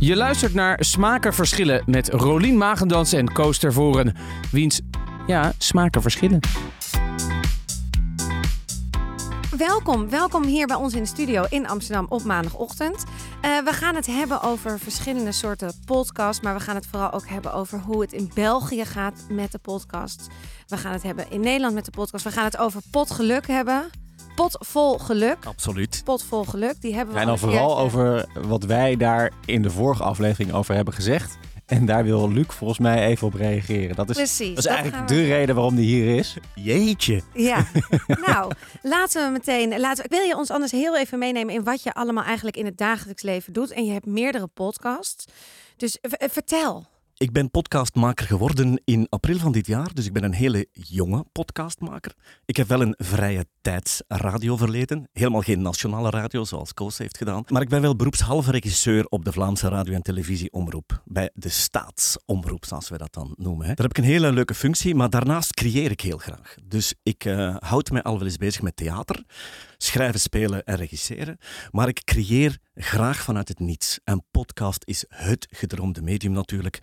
Je luistert naar Smaken Verschillen met Rolien Magendans en Koos Tervoren. Wiens, ja, smaken verschillen. Welkom, welkom hier bij ons in de studio in Amsterdam op maandagochtend. Eh, we gaan het hebben over verschillende soorten podcasts, maar we gaan het vooral ook hebben over hoe het in België gaat met de podcast. We gaan het hebben in Nederland met de podcast. We gaan het over potgeluk hebben. Pot vol geluk. Absoluut. Pot vol geluk, die hebben we En al dan vooral over wat wij daar in de vorige aflevering over hebben gezegd. En daar wil Luc volgens mij even op reageren. Dat is, Precies. dat is dat eigenlijk we- de reden waarom die hier is. Jeetje. Ja, nou, laten we meteen. Laten we, wil je ons anders heel even meenemen in wat je allemaal eigenlijk in het dagelijks leven doet? En je hebt meerdere podcasts. Dus vertel. Ik ben podcastmaker geworden in april van dit jaar, dus ik ben een hele jonge podcastmaker. Ik heb wel een vrije tijds radioverleden, helemaal geen nationale radio zoals Koos heeft gedaan, maar ik ben wel beroepshalve regisseur op de Vlaamse radio- en televisieomroep, bij de staatsomroep, zoals wij dat dan noemen. Daar heb ik een hele leuke functie, maar daarnaast creëer ik heel graag. Dus ik eh, houd mij al wel eens bezig met theater, schrijven, spelen en regisseren, maar ik creëer graag vanuit het niets. En podcast is het gedroomde medium natuurlijk.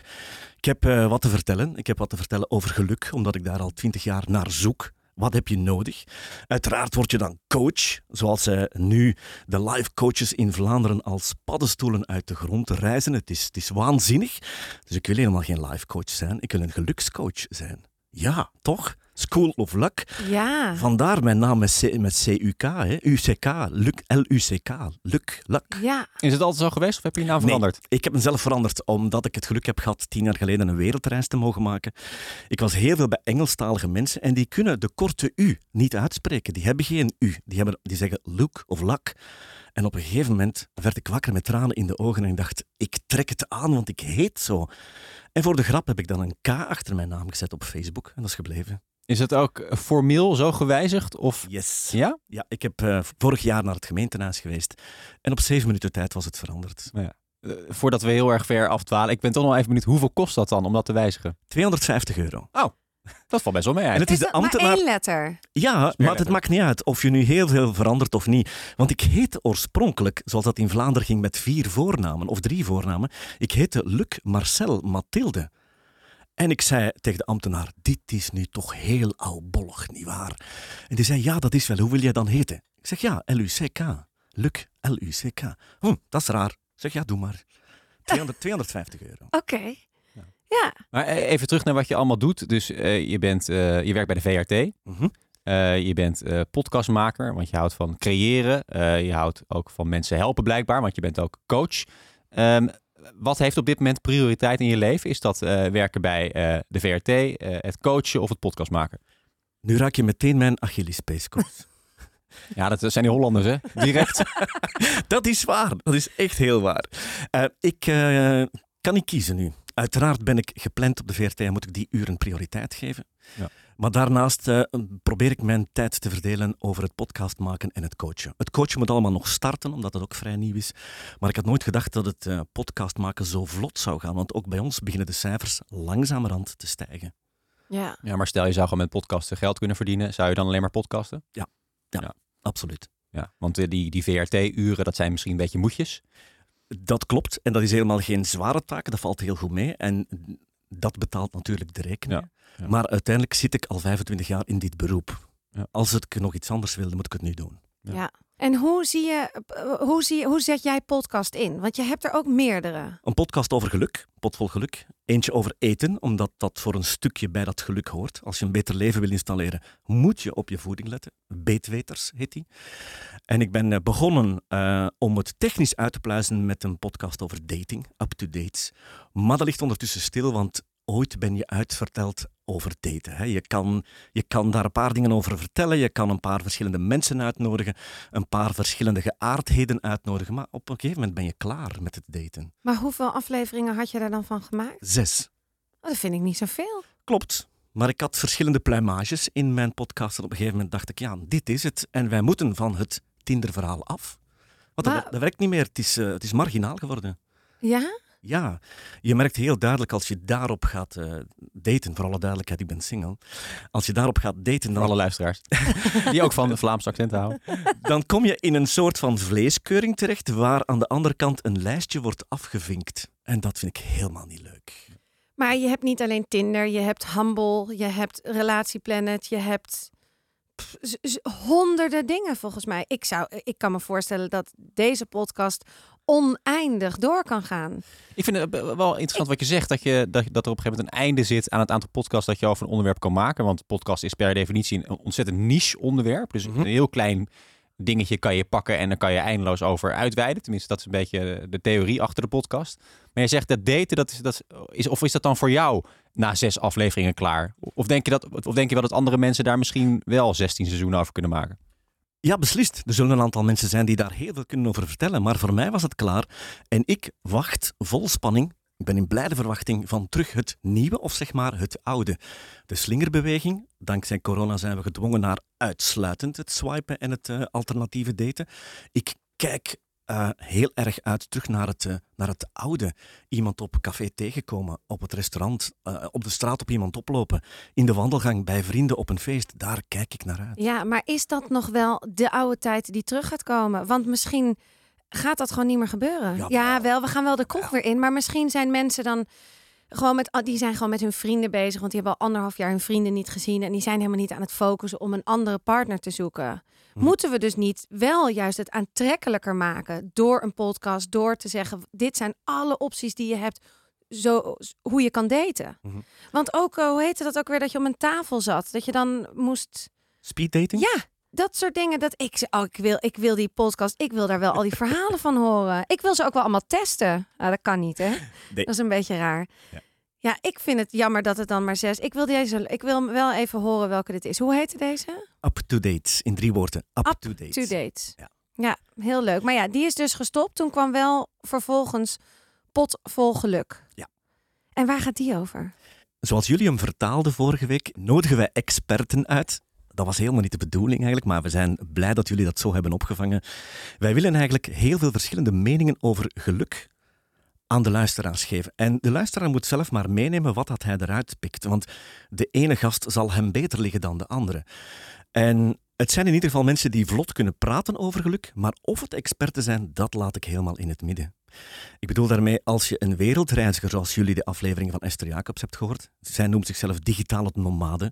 Ik heb eh, wat te vertellen. Ik heb wat te vertellen over geluk, omdat ik daar al twintig jaar naar zoek. Wat heb je nodig? Uiteraard word je dan coach, zoals zij nu de live coaches in Vlaanderen als paddenstoelen uit de grond reizen. Het is, het is waanzinnig. Dus ik wil helemaal geen live coach zijn. Ik wil een gelukscoach zijn. Ja, toch? School of Luck. Ja. Vandaar mijn naam met, C, met CUK, hè? UCK, Luc, L-U-C-K, Luc, Luck. Ja. Is het altijd zo geweest of heb je je naam Nee. veranderd? Ik heb mezelf veranderd omdat ik het geluk heb gehad tien jaar geleden een wereldreis te mogen maken. Ik was heel veel bij Engelstalige mensen en die kunnen de korte U niet uitspreken. Die hebben geen U. Die, hebben, die zeggen look of lak. En op een gegeven moment werd ik wakker met tranen in de ogen en ik dacht, ik trek het aan, want ik heet zo. En voor de grap heb ik dan een K achter mijn naam gezet op Facebook en dat is gebleven. Is het ook formeel zo gewijzigd? Of... Yes. Ja? Ja, ik heb eh, vorig jaar naar het gemeentehuis geweest en op zeven minuten tijd was het veranderd. Eh, voordat we heel erg ver afdwalen. Ik ben toch nog even benieuwd. Hoeveel kost dat dan om dat te wijzigen? 250 euro. Dat valt best wel mee En eigenlijk. het is Is de dat maar één letter? Ja, maar het maakt niet uit of je nu heel veel verandert of niet. Want ik heet oorspronkelijk, zoals dat in Vlaanderen ging met vier voornamen of drie voornamen, ik heette Luc Marcel Mathilde. En ik zei tegen de ambtenaar, dit is nu toch heel oudbollig, nietwaar? En die zei, ja, dat is wel. Hoe wil jij dan heten? Ik zeg, ja, L-U-C-K. Luc, L-U-C-K. Hm, dat is raar. Ik zeg, ja, doe maar. 200, 250 euro. Oké. Ja. Maar eh, even terug naar wat je allemaal doet. Dus eh, je, bent, eh, je werkt bij de VRT. Mhm. Eh, je bent eh, podcastmaker, want je houdt van creëren. Eh, je houdt ook van mensen helpen blijkbaar, want je bent ook coach. Ehm, wat heeft op dit moment prioriteit in je leven? Is dat eh, werken bij eh, de VRT, eh, het coachen of het podcast maken? Nu raak je meteen mijn Achillespees, Koos. Ja, dat zijn die Hollanders, hè? Direct. Dat is waar. Dat is echt heel waar. Eh, ik eh, kan niet kiezen nu. Uiteraard ben ik gepland op de VRT en moet ik die uren prioriteit geven. Ja. Maar daarnaast eh, probeer ik mijn tijd te verdelen over het podcast maken en het coachen. Het coachen moet allemaal nog starten, omdat het ook vrij nieuw is. Maar ik had nooit gedacht dat het eh, podcast maken zo vlot zou gaan. Want ook bij ons beginnen de cijfers langzamerhand te stijgen. Ja. ja, maar stel je zou gewoon met podcasten geld kunnen verdienen. Zou je dan alleen maar podcasten? Absoluut. Ja, want eh, die, die VRT-uren, dat zijn misschien een beetje moedjes. Dat klopt. En dat is helemaal geen zware taak. Dat valt heel goed mee. En dat betaalt natuurlijk de rekening. Ja, ja. Maar uiteindelijk zit ik al 25 jaar in dit beroep. Ja. Als ik nog iets anders wilde, moet ik het nu doen. Ja. En hoe, zie je, hoe, zie hoe zet jij podcast in? Want je hebt er ook meerdere. Een podcast over geluk, potvol geluk. Eentje over eten, omdat dat voor een stukje bij dat geluk hoort. Als je een beter leven wil installeren, moet je op je voeding letten. Beetweters heet die. En ik ben eh, begonnen eh, om het technisch uit te pluizen met een podcast over dating, up-to-date. Maar dat ligt ondertussen stil, want ooit ben je uitverteld over daten. Hè. Je, kan, je kan daar een paar dingen over vertellen, je kan een paar verschillende mensen uitnodigen, een paar verschillende geaardheden uitnodigen, maar op een gegeven moment ben je klaar met het daten. Maar hoeveel afleveringen had je daar dan van gemaakt? Zes. Oh, dat vind ik niet zoveel. Klopt. Maar ik had verschillende pluimages in mijn podcast. En op een gegeven moment dacht ik, ja, dit is het. En wij moeten van het Tinder-verhaal af. Want dat, Maar- dat werkt niet meer. Het is, eh, het is marginaal geworden. Ja? Ja, je merkt heel duidelijk als je daarop gaat eh, daten, voor alle duidelijkheid, ik ben single. Als je daarop gaat daten, Voor dan, alle luisteraars. Die ook van de Vlaamse accent houden. dan kom je in een soort van vleeskeuring terecht, waar aan de andere kant een lijstje wordt afgevinkt. En dat vind ik helemaal niet leuk. Maar je hebt niet alleen Tinder, je hebt Humble, je hebt Relatieplanet, je hebt pff, honderden dingen volgens mij. Ik, zou, ik kan me voorstellen dat deze podcast oneindig door kan gaan. Ik vind het wel interessant wat je zegt, dat, je, dat, dat er op een gegeven moment een einde zit aan het aantal podcasts dat je over een onderwerp kan maken. Want podcast is per definitie een ontzettend niche onderwerp. Dus Mhm. een heel klein dingetje kan je pakken en dan kan je eindeloos over uitweiden. Tenminste, dat is een beetje de theorie achter de podcast. Maar je zegt dat daten, dat is, dat is, of is dat dan voor jou na zes afleveringen klaar? Of denk, je dat, of denk je wel dat andere mensen daar misschien wel 16 seizoenen over kunnen maken? Ja, beslist. Er zullen een aantal mensen zijn die daar heel veel kunnen over vertellen. Maar voor mij was het klaar. En ik wacht vol spanning. Ik ben in blijde verwachting van terug het nieuwe, of zeg maar het oude. De slingerbeweging. Dankzij corona zijn we gedwongen naar uitsluitend het swipen en het eh, alternatieve daten. Ik kijk eh, heel erg uit terug naar het, eh, naar het oude. Iemand op café tegenkomen, op het restaurant, eh, op de straat op iemand oplopen, in de wandelgang bij vrienden op een feest. Daar kijk ik naar uit. Ja, maar is dat nog wel de oude tijd die terug gaat komen? Want misschien gaat dat gewoon niet meer gebeuren. Ja, wel, we gaan wel de kroeg weer in. Maar misschien zijn mensen dan gewoon met, die zijn gewoon met hun vrienden bezig. Want die hebben al anderhalf jaar hun vrienden niet gezien. En die zijn helemaal niet aan het focussen om een andere partner te zoeken. Hm. Moeten we dus niet wel juist het aantrekkelijker maken door een podcast, door te zeggen: dit zijn alle opties die je hebt, zo, hoe je kan daten. Mhm. Want ook, eh, hoe heette dat ook weer, dat je om een tafel zat, dat je dan moest. Speed dating? Ja, dat soort dingen. Dat ik, ze- oh, ik, wil, ik wil die podcast, ik wil daar wel al die verhalen van horen. Ik wil ze ook wel allemaal testen. Nou, dat kan niet, hè? Dat is een beetje raar. Ja. Ja. ik vind het jammer dat het dan maar zes. Ik wil, deze, ik wil wel even horen welke dit is. Hoe heette deze? Up to date, in drie woorden. Up, Up to date. Two Dates. Ja. ja, heel leuk. Maar ja, die is dus gestopt. Toen kwam wel vervolgens pot vol geluk. Ja. En waar gaat die over? Zoals jullie hem vertaalden vorige week, nodigen wij experten uit. Dat was helemaal niet de bedoeling eigenlijk, maar we zijn blij dat jullie dat zo hebben opgevangen. Wij willen eigenlijk heel veel verschillende meningen over geluk aan de luisteraars geven. En de luisteraar moet zelf maar meenemen wat dat hij eruit pikt. Want de ene gast zal hem beter liggen dan de andere. En het zijn in ieder geval mensen die vlot kunnen praten over geluk, maar of het experten zijn, dat laat ik helemaal in het midden. Ik bedoel daarmee, als je een wereldreiziger, zoals jullie de aflevering van Esther Jacobs hebt gehoord, zij noemt zichzelf digitale nomade.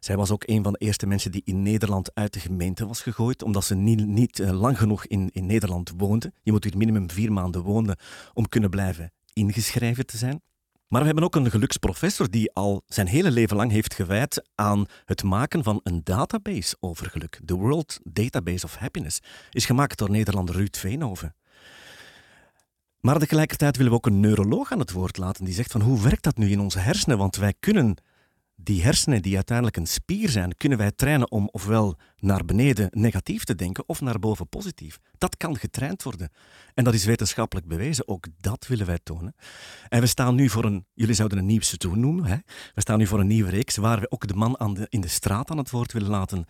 Zij was ook een van de eerste mensen die in Nederland uit de gemeente was gegooid, omdat ze niet, niet eh, lang genoeg in, in Nederland woonde. Je moet hier minimum vier maanden wonen om kunnen blijven ingeschreven te zijn. Maar we hebben ook een geluksprofessor die al zijn hele leven lang heeft gewijd aan het maken van een database over geluk. De World Database of Happiness is gemaakt door Nederlander Ruud Veenhoven. Maar tegelijkertijd willen we ook een neuroloog aan het woord laten die zegt van hoe werkt dat nu in onze hersenen? Want wij kunnen die hersenen die uiteindelijk een spier zijn, kunnen wij trainen om ofwel naar beneden negatief te denken of naar boven positief. Dat kan getraind worden. En dat is wetenschappelijk bewezen. Ook dat willen wij tonen. En we staan nu voor een, jullie zouden een nieuw seizoen noemen. Hè? We staan nu voor een nieuwe reeks waar we ook de man aan de, in de straat aan het woord willen laten.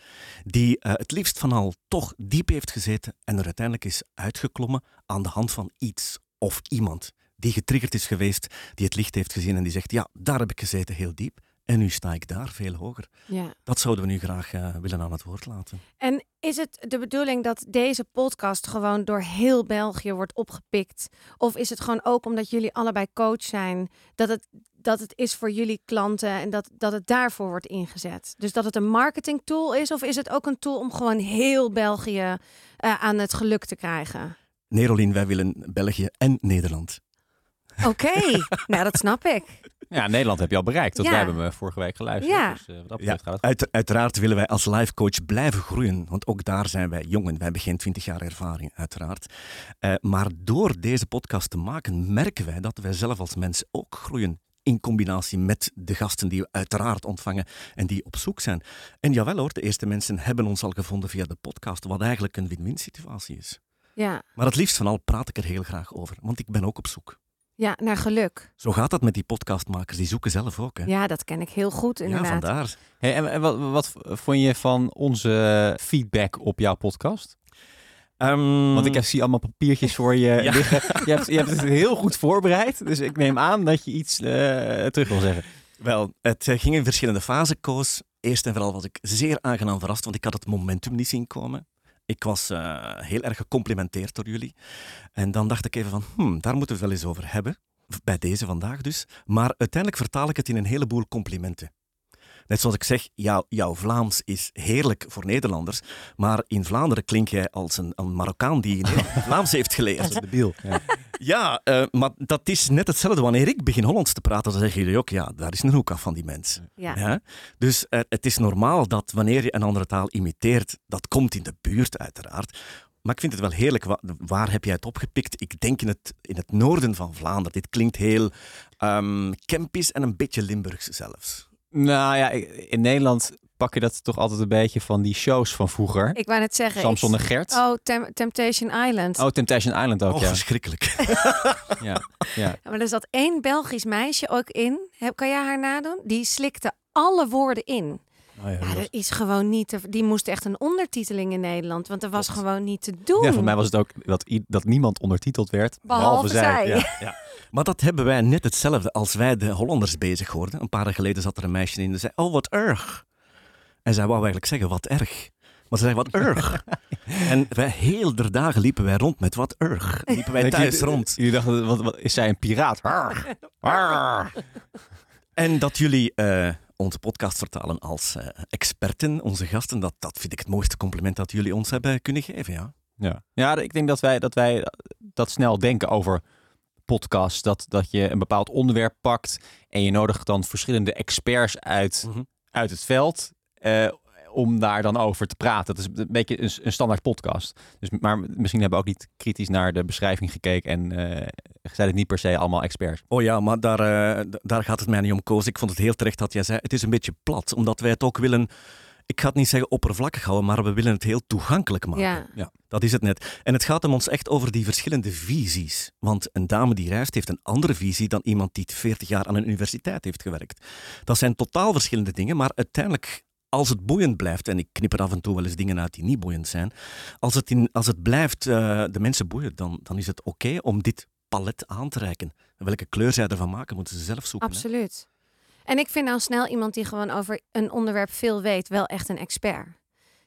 Die eh, het liefst van al toch diep heeft gezeten en er uiteindelijk is uitgeklommen aan de hand van iets of iemand die getriggerd is geweest, die het licht heeft gezien en die zegt, ja, daar heb ik gezeten heel diep. En nu sta ik daar veel hoger. Ja. Dat zouden we nu graag eh, willen aan het woord laten. En is het de bedoeling dat deze podcast gewoon door heel België wordt opgepikt? Of is het gewoon ook omdat jullie allebei coach zijn, dat het, dat het is voor jullie klanten en dat, dat het daarvoor wordt ingezet? Dus dat het een marketing tool is, of is het ook een tool om gewoon heel België eh, aan het geluk te krijgen? Nee, Rolien, wij willen België en Nederland. Oké, nou dat snap ik. Ja, Nederland heb je al bereikt. Dat Ja. wij hebben me vorige week geluisterd. Ja. Dus eh, wat Ja, gaat het uit, uiteraard willen wij als life coach blijven groeien, want ook daar zijn wij jongen. Wij hebben geen 20 jaar ervaring, uiteraard. Eh, maar door deze podcast te maken, merken wij dat wij zelf als mens ook groeien. In combinatie met de gasten die we uiteraard ontvangen en die op zoek zijn. En jawel hoor, de eerste mensen hebben ons al gevonden via de podcast, wat eigenlijk een win-win situatie is. Ja, Maar het liefst van al praat ik er heel graag over, want ik ben ook op zoek. ja naar geluk. Zo gaat dat met die podcastmakers, die zoeken zelf ook. Hè? Ja, dat ken ik heel goed Ja, inderdaad. vandaar. Hey, en en wat, wat vond je van onze feedback op jouw podcast? Ehm, Want ik heb, zie allemaal papiertjes voor je Ja. liggen. Je hebt, je hebt het heel goed voorbereid. Dus ik neem aan dat je iets eh, terug wil zeggen. Wel, het eh, ging in verschillende fasen, Koos. Eerst en vooral was ik zeer aangenaam verrast, want ik had het momentum niet zien komen. Ik was eh, heel erg gecomplimenteerd door jullie. En dan dacht ik even van, hmm, daar moeten we wel eens over hebben. Bij deze vandaag dus. Maar uiteindelijk vertaal ik het in een heleboel complimenten. Net zoals ik zeg, jou, jouw Vlaams is heerlijk voor Nederlanders. Maar in Vlaanderen klink jij als een, een Marokkaan die in Vlaams heeft geleerd. De biel. Ja. Ja, eh, maar dat is net hetzelfde. Wanneer ik begin Hollands te praten, dan zeggen jullie ook, ja, daar is een hoek af van die mensen. Ja. Ja? Dus eh, het is normaal dat wanneer je een andere taal imiteert, dat komt in de buurt uiteraard. Maar ik vind het wel heerlijk. Wa- waar heb jij het opgepikt? Ik denk in het, in het noorden van Vlaanderen. Dit klinkt heel ehm Kempisch en een beetje Limburgs zelfs. Nou ja, in Nederland pak je dat toch altijd een beetje van die shows van vroeger. Ik wou net zeggen. Samson ik- en Gert. Oh, Tem- Temptation Island. Oh, Temptation Island ook, Oh, ja. verschrikkelijk. ja. ja. Ja, maar er zat één Belgisch meisje ook in. Heb, kan jij haar nadoen? Die slikte alle woorden in. Oh, Ja, dat is gewoon niet te... Die moest echt een ondertiteling in Nederland. Want dat was gewoon niet te doen. Ja, voor mij was het ook dat, dat niemand ondertiteld werd. Behalve zij. Ja. Maar dat hebben wij net hetzelfde als wij de Hollanders bezig hoorden. Een paar jaar geleden zat er een meisje in die zei, oh, wat erg. En zij wou eigenlijk zeggen, wat erg. Maar ze zei, wat erg. en wij heel der dagen liepen wij rond met wat erg. Liepen wij thuis rond. Jullie dachten, wat, wat, is zij een piraat? Arr. Arr. En dat jullie eh, onze podcast vertalen als eh, experten, onze gasten, dat, dat vind ik het mooiste compliment dat jullie ons hebben kunnen geven. Ja. Ja, ja ik denk dat wij, dat wij dat snel denken over podcasts. Dat, dat je een bepaald onderwerp pakt en je nodigt dan verschillende experts uit, Mhm. uit het veld. eh, om daar dan over te praten. Dat is een beetje een, een standaard podcast. Dus, maar misschien hebben we ook niet kritisch naar de beschrijving gekeken. En eh zijn het niet per se allemaal experts. Oh ja, maar daar, eh, daar gaat het mij niet om, Koos. Ik vond het heel terecht dat jij zei, het is een beetje plat. Omdat wij het ook willen, ik ga het niet zeggen oppervlakkig houden, maar we willen het heel toegankelijk maken. Ja. Dat is het net. En het gaat om ons echt over die verschillende visies. Want een dame die reist heeft een andere visie dan iemand die 40 jaar aan een universiteit heeft gewerkt. Dat zijn totaal verschillende dingen, maar uiteindelijk, als het boeiend blijft, en ik knip er af en toe wel eens dingen uit die niet boeiend zijn, als het, in, als het blijft eh, de mensen boeien, dan, dan is het oké om dit palet aan te reiken. En welke kleur zij ervan maken, moeten ze zelf zoeken. Absoluut. En ik vind nou snel iemand die gewoon over een onderwerp veel weet, wel echt een expert.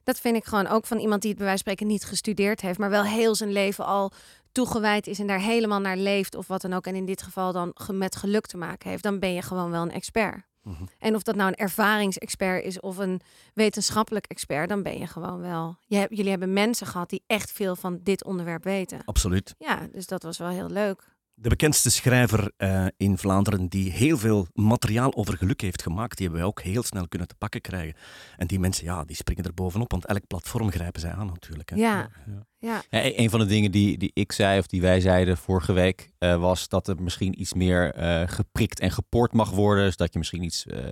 Dat vind ik gewoon ook van iemand die het bij wijze van spreken niet gestudeerd heeft, maar wel heel zijn leven al toegewijd is en daar helemaal naar leeft of wat dan ook. En in dit geval dan met geluk te maken heeft, dan ben je gewoon wel een expert. En of dat nou een ervaringsexpert is of een wetenschappelijk expert, dan ben je gewoon wel. Je hebt, jullie hebben mensen gehad die echt veel van dit onderwerp weten. Absoluut. Ja, dus dat was wel heel leuk. De bekendste schrijver eh, in Vlaanderen die heel veel materiaal over geluk heeft gemaakt, die hebben wij ook heel snel kunnen te pakken krijgen. En die mensen, ja, die springen er bovenop, want elk platform grijpen zij aan natuurlijk. Hè. Ja, Ja. ja. Ja, e- een van de dingen die, die ik zei of die wij zeiden vorige week eh, was dat er misschien iets meer eh, geprikt en gepoord mag worden. Dus dat je misschien iets eh,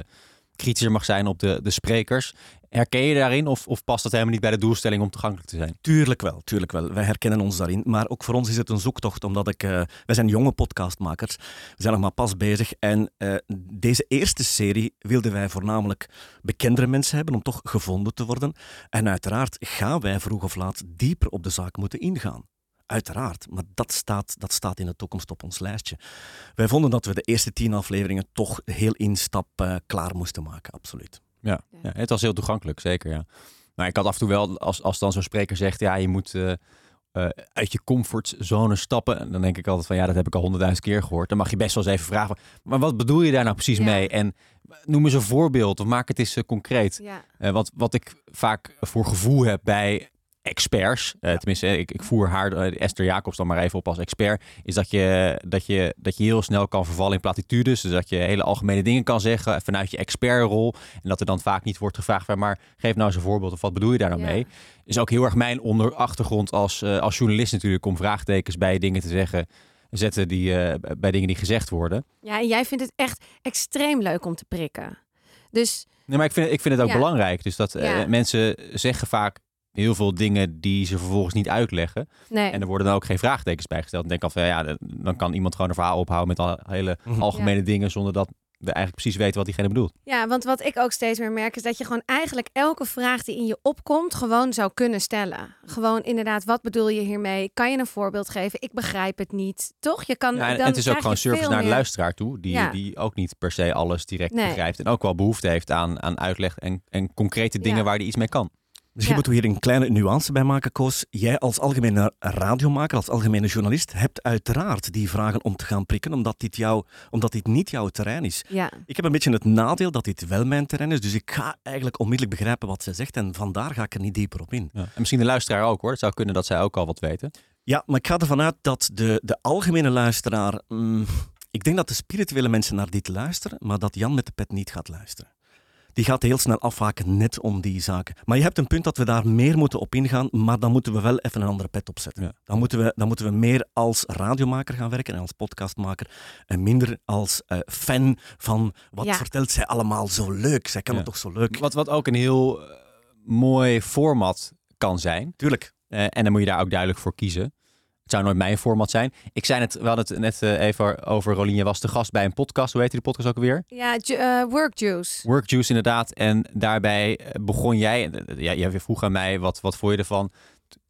kritischer mag zijn op de, de sprekers. Herken je daarin of, of past dat helemaal niet bij de doelstelling om toegankelijk te zijn? Tuurlijk wel, tuurlijk wel. Wij herkennen ons daarin. Maar ook voor ons is het een zoektocht, omdat ik... eh, wij zijn jonge podcastmakers. We zijn nog maar pas bezig. En eh, deze eerste serie wilden wij voornamelijk bekendere mensen hebben om toch gevonden te worden. En uiteraard gaan wij vroeg of laat dieper op de zaak moeten ingaan. Uiteraard, maar dat staat, dat staat in de toekomst op ons lijstje. Wij vonden dat we de eerste tien afleveringen toch heel instap eh, klaar moesten maken, absoluut. Ja. ja, het was heel toegankelijk, zeker ja. Maar ik had af en toe wel, als, als dan zo'n spreker zegt, ja, je moet eh, eh, uit je comfortzone stappen. En dan denk ik altijd van, ja, dat heb ik al honderdduizend keer gehoord. Dan mag je best wel eens even vragen, maar wat bedoel je daar nou precies Ja. mee? En noem eens een voorbeeld of maak het eens concreet. ja. Eh, wat, wat ik vaak voor gevoel heb bij experts, eh, tenminste, ik, ik voer haar, eh, Esther Jacobs dan maar even op als expert, is dat je, dat, je, dat je heel snel kan vervallen in platitudes. Dus dat je hele algemene dingen kan zeggen vanuit je expertrol. En dat er dan vaak niet wordt gevraagd, van, maar geef nou eens een voorbeeld of wat bedoel je daar nou Ja. mee? Is ook heel erg mijn onder achtergrond als, eh, als journalist natuurlijk om vraagtekens bij dingen te zeggen. Zetten die, bij dingen die gezegd worden. Ja, en jij vindt het echt extreem leuk om te prikken. Dus Nee, maar ik vind, ik vind het ook Ja. belangrijk. Dus dat mensen zeggen vaak heel veel dingen die ze vervolgens niet uitleggen. nee. En er worden dan ook geen vraagtekens bij gesteld. En denk al van ja, dan kan iemand gewoon een verhaal ophouden met al hele Mhm. algemene dingen zonder dat we eigenlijk precies weten wat diegene bedoelt. Ja, want wat ik ook steeds meer merk is dat je gewoon eigenlijk elke vraag die in je opkomt gewoon zou kunnen stellen. Gewoon inderdaad, wat bedoel je hiermee? Kan je een voorbeeld geven? Ik begrijp het niet. Toch? Je kan Ja, en, dan en het is ook gewoon service naar de luisteraar toe, die, Ja. die ook niet per se alles direct Nee. begrijpt. En ook wel behoefte heeft aan, aan uitleg en, en concrete dingen Ja. waar hij iets mee kan. Dus Ja. je moet hier een kleine nuance bij maken, Koos. Jij als algemene radiomaker, als algemene journalist, hebt uiteraard die vragen om te gaan prikken, omdat dit, jou, omdat dit niet jouw terrein is. Ja, Ik heb een beetje het nadeel dat dit wel mijn terrein is, dus ik ga eigenlijk onmiddellijk begrijpen wat zij zegt en vandaar ga ik er niet dieper op in. Ja. En misschien de luisteraar ook hoor. Het zou kunnen dat zij ook al wat weten. Ja, maar ik ga ervan uit dat de, de algemene luisteraar... mm, ik denk dat de spirituele mensen naar dit luisteren, maar dat Jan met de pet niet gaat luisteren. Die gaat heel snel afhaken net om die zaken. Maar je hebt een punt dat we daar meer moeten op ingaan, maar dan moeten we wel even een andere pet opzetten. Ja. Dan, moeten we, dan moeten we meer als radiomaker gaan werken en als podcastmaker en minder als eh, fan van wat Ja. vertelt zij allemaal zo leuk. Zij kan Ja. het toch zo leuk. Wat, wat ook een heel eh, mooi format kan zijn. Tuurlijk. Eh, en dan moet je daar ook duidelijk voor kiezen. Het zou nooit mijn format zijn. Ik zei het, we hadden het net eh, even over Rolien. Je was de gast bij een podcast. Hoe heet die podcast ook alweer? ja eh, work juice. Work Juice inderdaad. En daarbij eh, begon jij, ja, jij vroeg aan mij, wat, wat vond je ervan?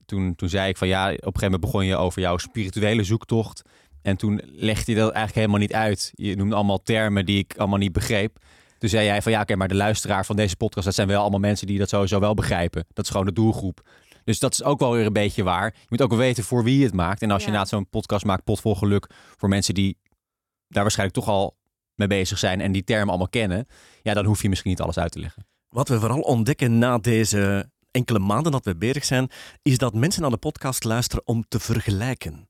Toen, toen zei ik van ja, op een gegeven moment begon je over jouw spirituele zoektocht. En toen legde je dat eigenlijk helemaal niet uit. Je noemde allemaal termen die ik allemaal niet begreep. Toen zei jij van ja, oké, maar de luisteraar van deze podcast, dat zijn wel allemaal mensen die dat sowieso wel begrijpen. Dat is gewoon de doelgroep. Dus dat is ook wel weer een beetje waar. Je moet ook wel weten voor wie je het maakt. En als je inderdaad zo'n podcast maakt, pot vol geluk, voor mensen die daar waarschijnlijk toch al mee bezig zijn en die termen allemaal kennen, ja, dan hoef je misschien niet alles uit te leggen. Wat we vooral ontdekken na deze enkele maanden dat we bezig zijn, is dat mensen naar de podcast luisteren om te vergelijken.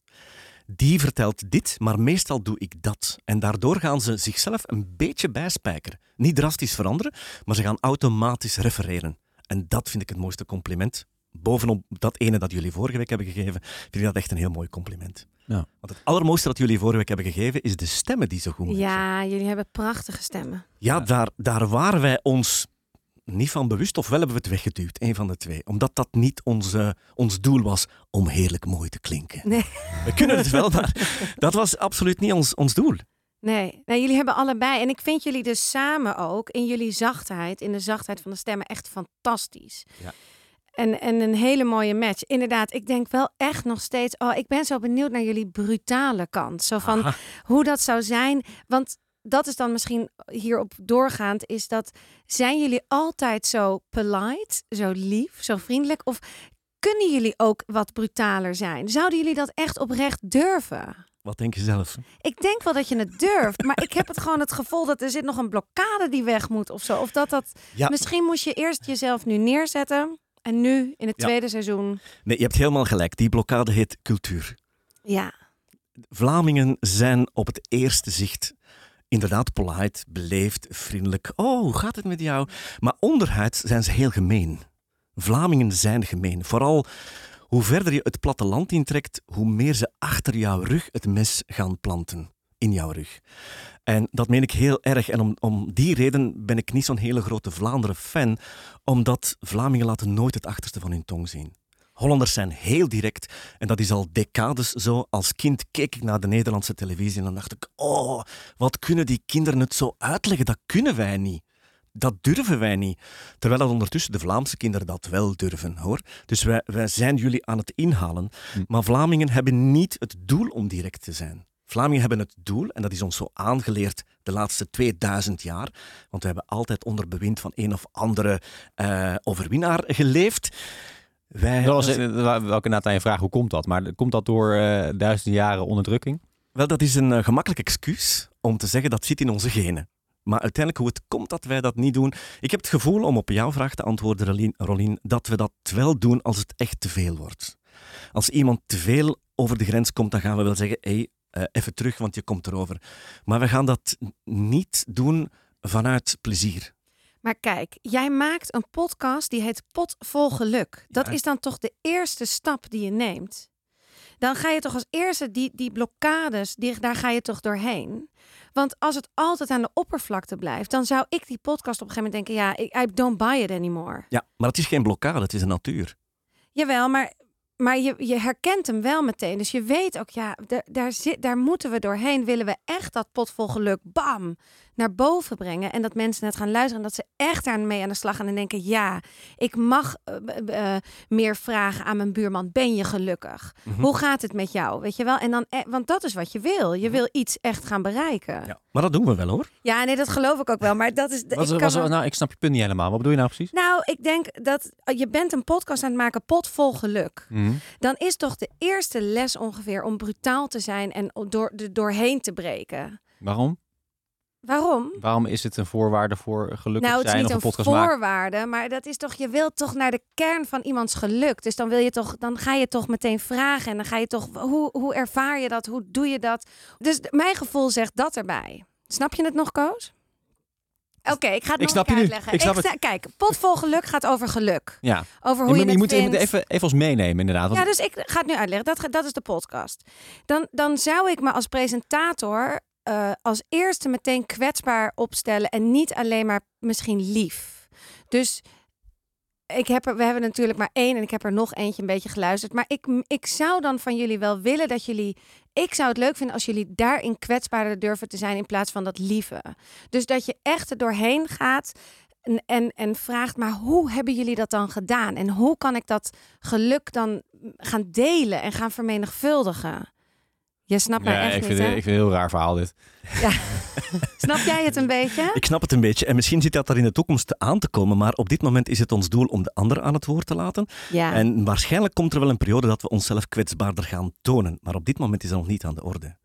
Die vertelt dit, maar meestal doe ik dat. En daardoor gaan ze zichzelf een beetje bijspijkeren. Niet drastisch veranderen, maar ze gaan automatisch refereren. En dat vind ik het mooiste compliment. Bovenop dat ene dat jullie vorige week hebben gegeven, vind ik dat echt een heel mooi compliment. Ja. Want het allermooiste dat jullie vorige week hebben gegeven, is de stemmen die zo goed zijn. Ja, jullie hebben prachtige stemmen. Ja, daar, daar waren wij ons niet van bewust, of wel hebben we het weggeduwd, een van de twee. Omdat dat niet onze, ons doel was om heerlijk mooi te klinken. Nee. We kunnen het wel, maar dat was absoluut niet ons, ons doel. Nee, nou, jullie hebben allebei. En ik vind jullie dus samen ook in jullie zachtheid, in de zachtheid van de stemmen, echt fantastisch. Ja. En, en een hele mooie match. Inderdaad, ik denk wel echt nog steeds. Oh, ik ben zo benieuwd naar jullie brutale kant. Zo van Aha. hoe dat zou zijn. Want dat is dan misschien hierop doorgaand. Is dat zijn jullie altijd zo polite, zo lief, zo vriendelijk? Of kunnen jullie ook wat brutaler zijn? Zouden jullie dat echt oprecht durven? Wat denk je zelf? Ik denk wel dat je het durft, maar ik heb het gewoon het gevoel dat er zit nog een blokkade die weg moet of zo. Of dat dat. Ja. Misschien moest je eerst jezelf nu neerzetten en nu in het Ja. tweede seizoen. Nee, je hebt helemaal gelijk. Die blokkade heet cultuur. Ja, Vlamingen zijn op het eerste zicht inderdaad polite, beleefd, vriendelijk. Oh, hoe gaat het met jou? Maar onderhuid zijn ze heel gemeen. Vlamingen zijn gemeen. Vooral hoe verder je het platteland intrekt, hoe meer ze achter jouw rug het mes gaan planten. In jouw rug. En dat meen ik heel erg. En om, om die reden ben ik niet zo'n hele grote Vlaanderen-fan, omdat Vlamingen laten nooit het achterste van hun tong zien. Hollanders zijn heel direct en dat is al decades zo. Als kind keek ik naar de Nederlandse televisie en dan dacht ik, oh, wat kunnen die kinderen het zo uitleggen? Dat kunnen wij niet. Dat durven wij niet. Terwijl dat ondertussen de Vlaamse kinderen dat wel durven, hoor. Dus wij, wij zijn jullie aan het inhalen. Hm. Maar Vlamingen hebben niet het doel om direct te zijn. Vlamingen hebben het doel, en dat is ons zo aangeleerd de laatste 2000 jaar, want we hebben altijd onder bewind van een of andere eh, overwinnaar geleefd. Wij, Dat was, welke je vraag, hoe komt dat? Maar komt dat door eh duizenden jaren onderdrukking? Wel, dat is een eh, gemakkelijk excuus om te zeggen dat zit in onze genen. Maar uiteindelijk hoe het komt dat wij dat niet doen. Ik heb het gevoel, om op jouw vraag te antwoorden, Rolien, Rolien, dat we dat wel doen als het echt te veel wordt. Als iemand te veel over de grens komt, dan gaan we wel zeggen: hé, hey, eh, even terug, want je komt erover. Maar we gaan dat niet doen vanuit plezier. maar kijk, jij maakt een podcast die heet Pot vol geluk. Dat Ja. is dan toch de eerste stap die je neemt. Dan ga je toch als eerste die, die blokkades, die, daar ga je toch doorheen. Want als het altijd aan de oppervlakte blijft, dan zou ik die podcast op een gegeven moment denken: ja, I don't buy it anymore. Ja, maar het is geen blokkade, het is een natuur. Jawel, maar, maar je, je herkent hem wel meteen. Dus je weet ook, ja, daar, zit, daar moeten we doorheen. Willen we echt dat pot vol geluk, bam, naar boven brengen. En dat mensen het gaan luisteren. En dat ze echt daarmee aan de slag gaan. En denken: ja, ik mag uh, meer vragen aan mijn buurman. Ben je gelukkig? Mhm. Hoe gaat het met jou? Weet je wel? En dan, eh, want dat is wat je wil. Je wil iets echt gaan bereiken. Ja. Maar dat doen we wel hoor. Ja, nee, dat geloof ik ook wel. Maar dat is. Ik kan was, wel- nou, ik snap je punt niet helemaal. Wat bedoel je nou precies? nou, ik denk dat je bent een podcast aan het maken, pot vol geluk. Mhm. Dan is toch de eerste les ongeveer om brutaal te zijn en door, er doorheen te breken. Waarom? Waarom? Waarom is het een voorwaarde voor gelukkig nou, het is zijn niet of een een podcast maken? voorwaarde, maar dat is toch, je wilt toch naar de kern van iemands geluk. Dus dan wil je toch, dan ga je toch meteen vragen en dan ga je toch, hoe, hoe ervaar je dat? Hoe doe je dat? Dus mijn gevoel zegt dat erbij. Snap je het nog, Koos? Oké, ik ga het Ik nog je uitleggen. Ik snap sta- Kijk, pot vol geluk gaat over geluk. Ja, Over je, hoe je, je het moet vindt. even, even ons meenemen inderdaad. Want Ja, dus ik ga het nu uitleggen. Dat, dat is de podcast. Dan, dan zou ik me als presentator eh, als eerste meteen kwetsbaar opstellen en niet alleen maar misschien lief. Dus ik heb er, we hebben natuurlijk maar één en ik heb er nog eentje een beetje geluisterd. Maar ik, ik zou dan van jullie wel willen dat jullie. Ik zou het leuk vinden als jullie daarin kwetsbaarder durven te zijn in plaats van dat lieve. Dus dat je echt er doorheen gaat. En, en, en vraagt, maar hoe hebben jullie dat dan gedaan? En hoe kan ik dat geluk dan gaan delen en gaan vermenigvuldigen? Je snapt mij ja, echt ik, niet, vind, hè? ik vind het een heel raar verhaal dit. Snap jij het een beetje? Ik snap het een beetje. En misschien zit dat er in de toekomst aan te komen. Maar op dit moment is het ons doel om de ander aan het woord te laten. Ja. En waarschijnlijk komt er wel een periode dat we onszelf kwetsbaarder gaan tonen. Maar op dit moment is dat nog niet aan de orde.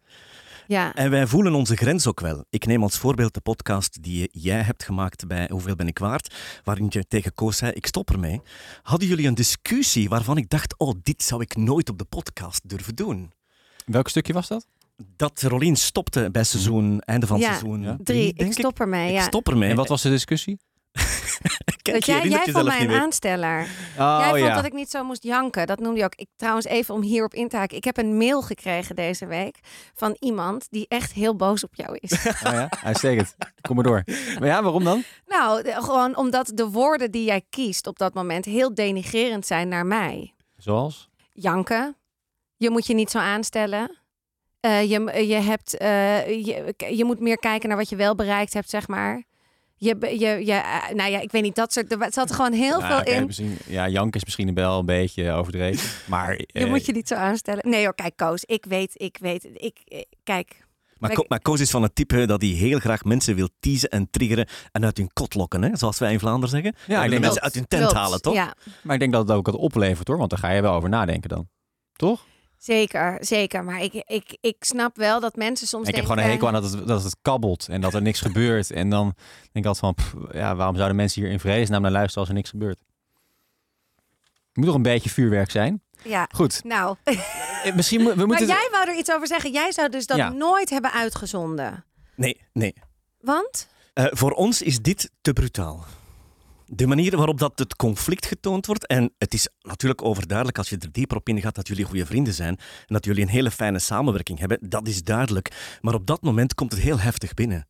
ja. En wij voelen onze grens ook wel. Ik neem als voorbeeld de podcast die jij hebt gemaakt bij Hoeveel ben ik waard? Waarin je tegen Koos zei, ik stop ermee. Hadden jullie een discussie waarvan ik dacht, oh, dit zou ik nooit op de podcast durven doen? Welk stukje was dat? Dat Rolien stopte bij seizoen, einde van Ja, seizoen ja. Drie, denk ik stop ermee. Ik Ja. stop ermee. En wat was de discussie? Kijk, Dat jij, herinnert jij vond mij een aansteller. Oh jij vond ja. dat ik niet zo moest janken. Dat noemde je ook. Ik, trouwens, even om hierop in te haken. Ik heb een mail gekregen deze week van iemand die echt heel boos op jou is. Oh ja, uitstekend. Kom maar door. Maar ja, waarom dan? nou, de- gewoon omdat de woorden die jij kiest op dat moment heel denigrerend zijn naar mij. Zoals? Janken. Je moet je niet zo aanstellen. Eh, je, je, hebt, eh, je, je moet meer kijken naar wat je wel bereikt hebt, zeg maar. Je, je, je, eh, nou ja, ik weet niet, dat soort. Er zat gewoon heel Ja, veel in. misschien- ja, Jank is misschien wel een beetje overdreven. Maar Je eh, moet je niet zo aanstellen. Nee hoor, kijk Koos, ik weet, ik weet, ik, kijk. Maar, Maar- Ko- maar Koos is van het type dat hij heel graag mensen wil teasen en triggeren en uit hun kot lokken, hè? zoals wij in Vlaanderen zeggen. ja, ik denk mensen dat, uit hun tent Klopt, halen, toch? Ja, maar ik denk dat het ook wat oplevert hoor. Want daar ga je wel over nadenken dan. Toch? Zeker, zeker. Maar ik, ik, ik snap wel dat mensen soms ik heb gewoon een hekel aan dat het, dat het kabbelt en dat er niks gebeurt. En dan denk ik altijd van, pff, ja, waarom zouden mensen hier in vredesnaam naar luisteren als er niks gebeurt? Het moet toch een beetje vuurwerk zijn? Ja, Goed, nou. eh, misschien we Maar moeten... jij wou er iets over zeggen. Jij zou dus dat Ja. nooit hebben uitgezonden. Nee, nee. Want? Eh, voor ons is dit te brutaal. De manier waarop dat het conflict getoond wordt, en het is natuurlijk overduidelijk als je er dieper op ingaat dat jullie goede vrienden zijn en dat jullie een hele fijne samenwerking hebben, dat is duidelijk. Maar op dat moment komt het heel heftig binnen.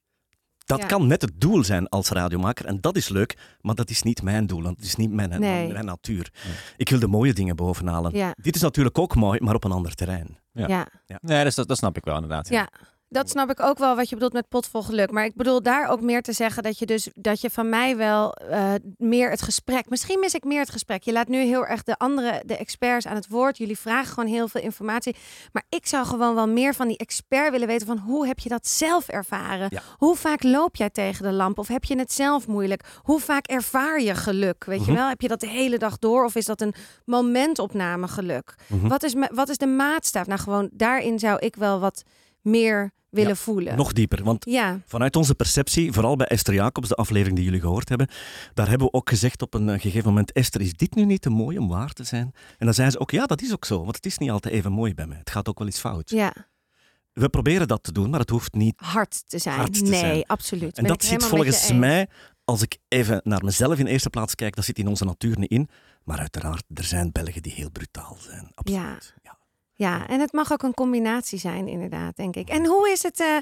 Dat Ja. kan net het doel zijn als radiomaker en dat is leuk, maar dat is niet mijn doel, want het is niet mijn, Nee. mijn natuur. Ik wil de mooie dingen bovenhalen. Ja, Dit is natuurlijk ook mooi, maar op een ander terrein. Ja. ja. Nee, dat, dat snap ik wel inderdaad. Ja. Dat snap ik ook wel wat je bedoelt met potvol geluk. Maar ik bedoel daar ook meer te zeggen dat je dus dat je van mij wel eh, meer het gesprek. Misschien mis ik meer het gesprek. Je laat nu heel erg de andere, de experts aan het woord. Jullie vragen gewoon heel veel informatie. Maar ik zou gewoon wel meer van die expert willen weten van hoe heb je dat zelf ervaren? Ja. Hoe vaak loop jij tegen de lamp? Of heb je het zelf moeilijk? Hoe vaak ervaar je geluk? Weet je Mhm. wel? Heb je dat de hele dag door? Of is dat een momentopname geluk? Mhm. Wat, is, wat is de maatstaaf? Nou, gewoon daarin zou ik wel wat meer willen Ja, voelen. Nog dieper, want Ja, Vanuit onze perceptie, vooral bij Esther Jacobs, de aflevering die jullie gehoord hebben, daar hebben we ook gezegd op een eh, gegeven moment, Esther, is dit nu niet te mooi om waar te zijn? En dan zei ze ook, ja, dat is ook zo, want het is niet altijd even mooi bij mij. Het gaat ook wel eens fout. ja, We proberen dat te doen, maar het hoeft niet. hard te zijn. Hard te nee, zijn. absoluut. En Ben dat zit volgens mij, als ik even naar mezelf in eerste plaats kijk, dat zit in onze natuur niet in. Maar uiteraard, er zijn Belgen die heel brutaal zijn. Absoluut. Ja. Ja, en het mag ook een combinatie zijn, inderdaad, denk ik. En hoe is het eh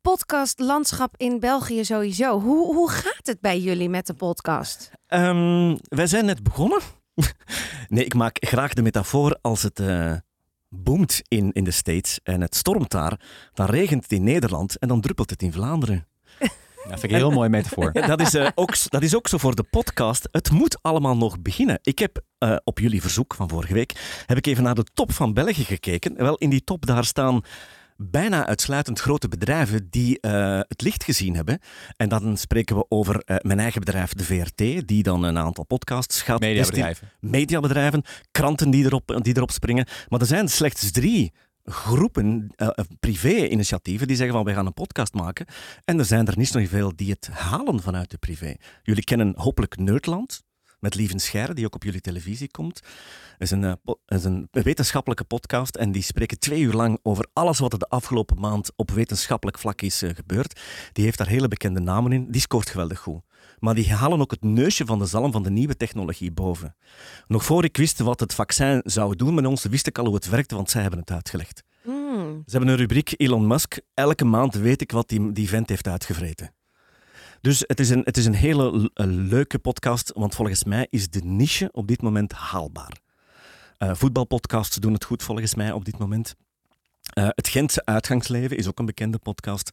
podcastlandschap in België sowieso? Hoe, hoe gaat het bij jullie met de podcast? Ehm, wij zijn net begonnen. nee, ik maak graag de metafoor als het eh boomt in, in de States en het stormt daar. Dan regent het in Nederland en dan druppelt het in Vlaanderen. Ja, vind ik een heel mooi metafoor. Dat, is, eh, ook, dat is ook zo voor de podcast. Het moet allemaal nog beginnen. Ik heb eh, op jullie verzoek van vorige week heb ik even naar de top van België gekeken. Wel, in die top daar staan bijna uitsluitend grote bedrijven die eh, het licht gezien hebben. En dan spreken we over mijn eigen bedrijf, de VRT, die dan een aantal podcasts gaat Mediabedrijven. mediabedrijven, kranten die erop, die erop springen. Maar er zijn slechts drie groepen, eh, privé-initiatieven, die zeggen van wij gaan een podcast maken. En er zijn er niet zo veel die het halen vanuit de privé. Jullie kennen hopelijk Nerdland, met Lieven Scheire, die ook op jullie televisie komt. Het is een, eh, is een wetenschappelijke podcast en die spreken twee uur lang over alles wat er de afgelopen maand op wetenschappelijk vlak is gebeurd. Die heeft daar hele bekende namen in. Die scoort geweldig goed. Maar die halen ook het neusje van de zalm van de nieuwe technologie boven. Nog voor ik wist wat het vaccin zou doen met ons, wist ik al hoe het werkte, want zij hebben het uitgelegd. Mm. Ze hebben een rubriek Elon Musk. Elke maand weet ik wat die, die vent heeft uitgevreten. Dus het is, een, het is een hele een leuke podcast, want volgens mij is de niche op dit moment haalbaar. Eh, voetbalpodcasts doen het goed volgens mij op dit moment. Eh, het Gentse Uitgangsleven is ook een bekende podcast.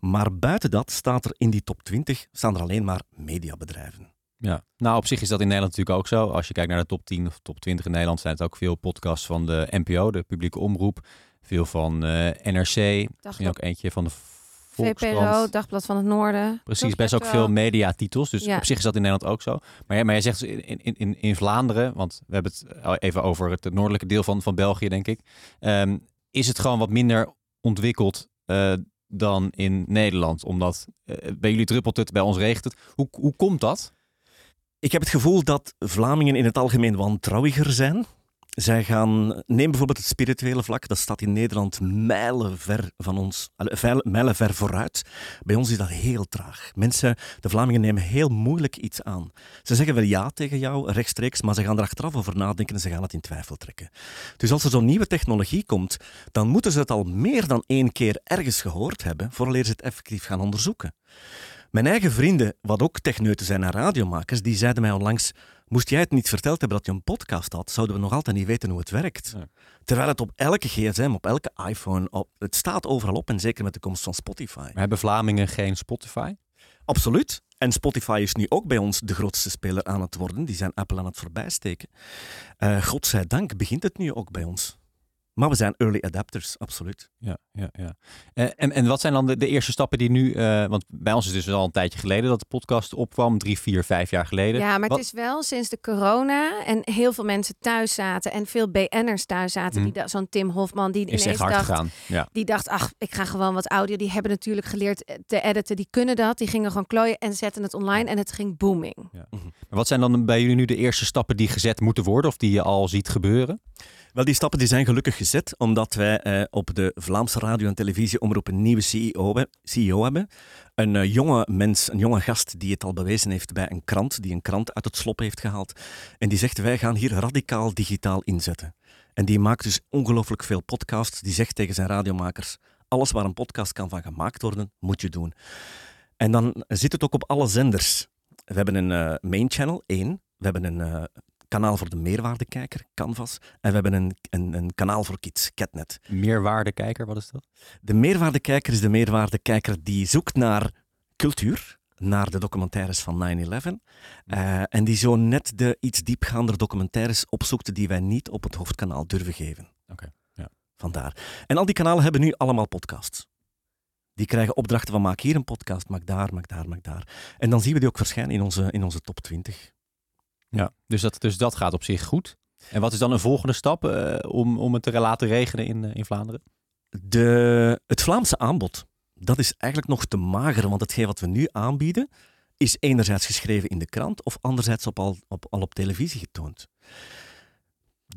Maar buiten dat staat er in die top 20 staan er alleen maar mediabedrijven. Ja, nou op zich is dat in Nederland natuurlijk ook zo. Als je kijkt naar de top 10 of top 20 in Nederland, zijn het ook veel podcasts van de NPO, de publieke omroep. Veel van eh, NRC, misschien ook eentje van de VPRO, Volkskrant. Dagblad van het Noorden. Precies, best ook veel mediatitels. Dus Ja. op zich is dat in Nederland ook zo. Maar, ja, maar jij zegt dus in, in, in, in Vlaanderen, want we hebben het even over het noordelijke deel van, van België, denk ik. Ehm, is het gewoon wat minder ontwikkeld eh, dan in Nederland? Omdat eh, bij jullie druppelt het, bij ons regent het. Hoe, hoe komt dat? Ik heb het gevoel dat Vlamingen in het algemeen wantrouwiger zijn. Zij gaan, neem bijvoorbeeld het spirituele vlak, dat staat in Nederland mijlenver van ons, mijlenver vooruit. Bij ons is dat heel traag. Mensen, de Vlamingen nemen heel moeilijk iets aan. Ze zeggen wel ja tegen jou, rechtstreeks, maar ze gaan er achteraf over nadenken en ze gaan het in twijfel trekken. Dus als er zo'n nieuwe technologie komt, dan moeten ze het al meer dan één keer ergens gehoord hebben, vooraleer ze het effectief gaan onderzoeken. Mijn eigen vrienden, wat ook techneuten zijn en radiomakers, die zeiden mij onlangs: Moest jij het niet verteld hebben dat je een podcast had, zouden we nog altijd niet weten hoe het werkt. Ja. Terwijl het op elke gsm, op elke iPhone, op, het staat overal op en zeker met de komst van Spotify. Maar hebben Vlamingen geen Spotify? Absoluut. En Spotify is nu ook bij ons de grootste speler aan het worden. Die zijn Apple aan het voorbijsteken. Eh godzijdank begint het nu ook bij ons. Maar we zijn early adapters, absoluut. Ja, ja, ja. Eh, en, en wat zijn dan de, de eerste stappen die nu... eh, want bij ons is het dus al een tijdje geleden dat de podcast opkwam. Drie, vier, vijf jaar geleden. Ja, maar Wat- het is wel sinds de corona en heel veel mensen thuis zaten en veel BN'ers thuis zaten. Hm. Die da- Zo'n Tim Hofman die is echt ineens hard dacht, gegaan. Ja. die dacht, ach, ik ga gewoon wat audio. Die hebben natuurlijk geleerd eh, te editen. Die kunnen dat. Die gingen gewoon klooien en zetten het online en het ging booming. Maar wat zijn dan bij jullie nu de eerste stappen die gezet moeten worden? Of die je al ziet gebeuren? Wel, die stappen die zijn gelukkig gezet, omdat wij eh, op de Vlaamse radio- en televisieomroep een nieuwe CEO, CEO hebben. Een eh, jonge mens, een jonge gast die het al bewezen heeft bij een krant, die een krant uit het slop heeft gehaald. En die zegt, wij gaan hier radicaal digitaal inzetten. En die maakt dus ongelooflijk veel podcasts. Die zegt tegen zijn radiomakers, alles waar een podcast kan van gemaakt worden, moet je doen. En dan zit het ook op alle zenders. We hebben een eh, main channel, één. We hebben een kanaal voor de meerwaardekijker, Canvas. En we hebben een, een, een kanaal voor kids, Catnet. Meerwaardekijker, wat is dat? De meerwaardekijker is de meerwaardekijker die zoekt naar cultuur, naar de documentaires van 9-11. eh, en die zo net de iets diepgaander documentaires opzoekt die wij niet op het hoofdkanaal durven geven. Oké, ja. Vandaar. En al die kanalen hebben nu allemaal podcasts. Die krijgen opdrachten van maak hier een podcast, maak daar, maak daar, maak daar. En dan zien we die ook verschijnen in onze, in onze top 20. Ja, dus dat, dus dat gaat op zich goed. En wat is dan een volgende stap eh, om, om het te laten regenen in, eh, in Vlaanderen? De, het Vlaamse aanbod, dat is eigenlijk nog te mager, want hetgeen wat we nu aanbieden, is enerzijds geschreven in de krant of anderzijds op al, op, al op televisie getoond.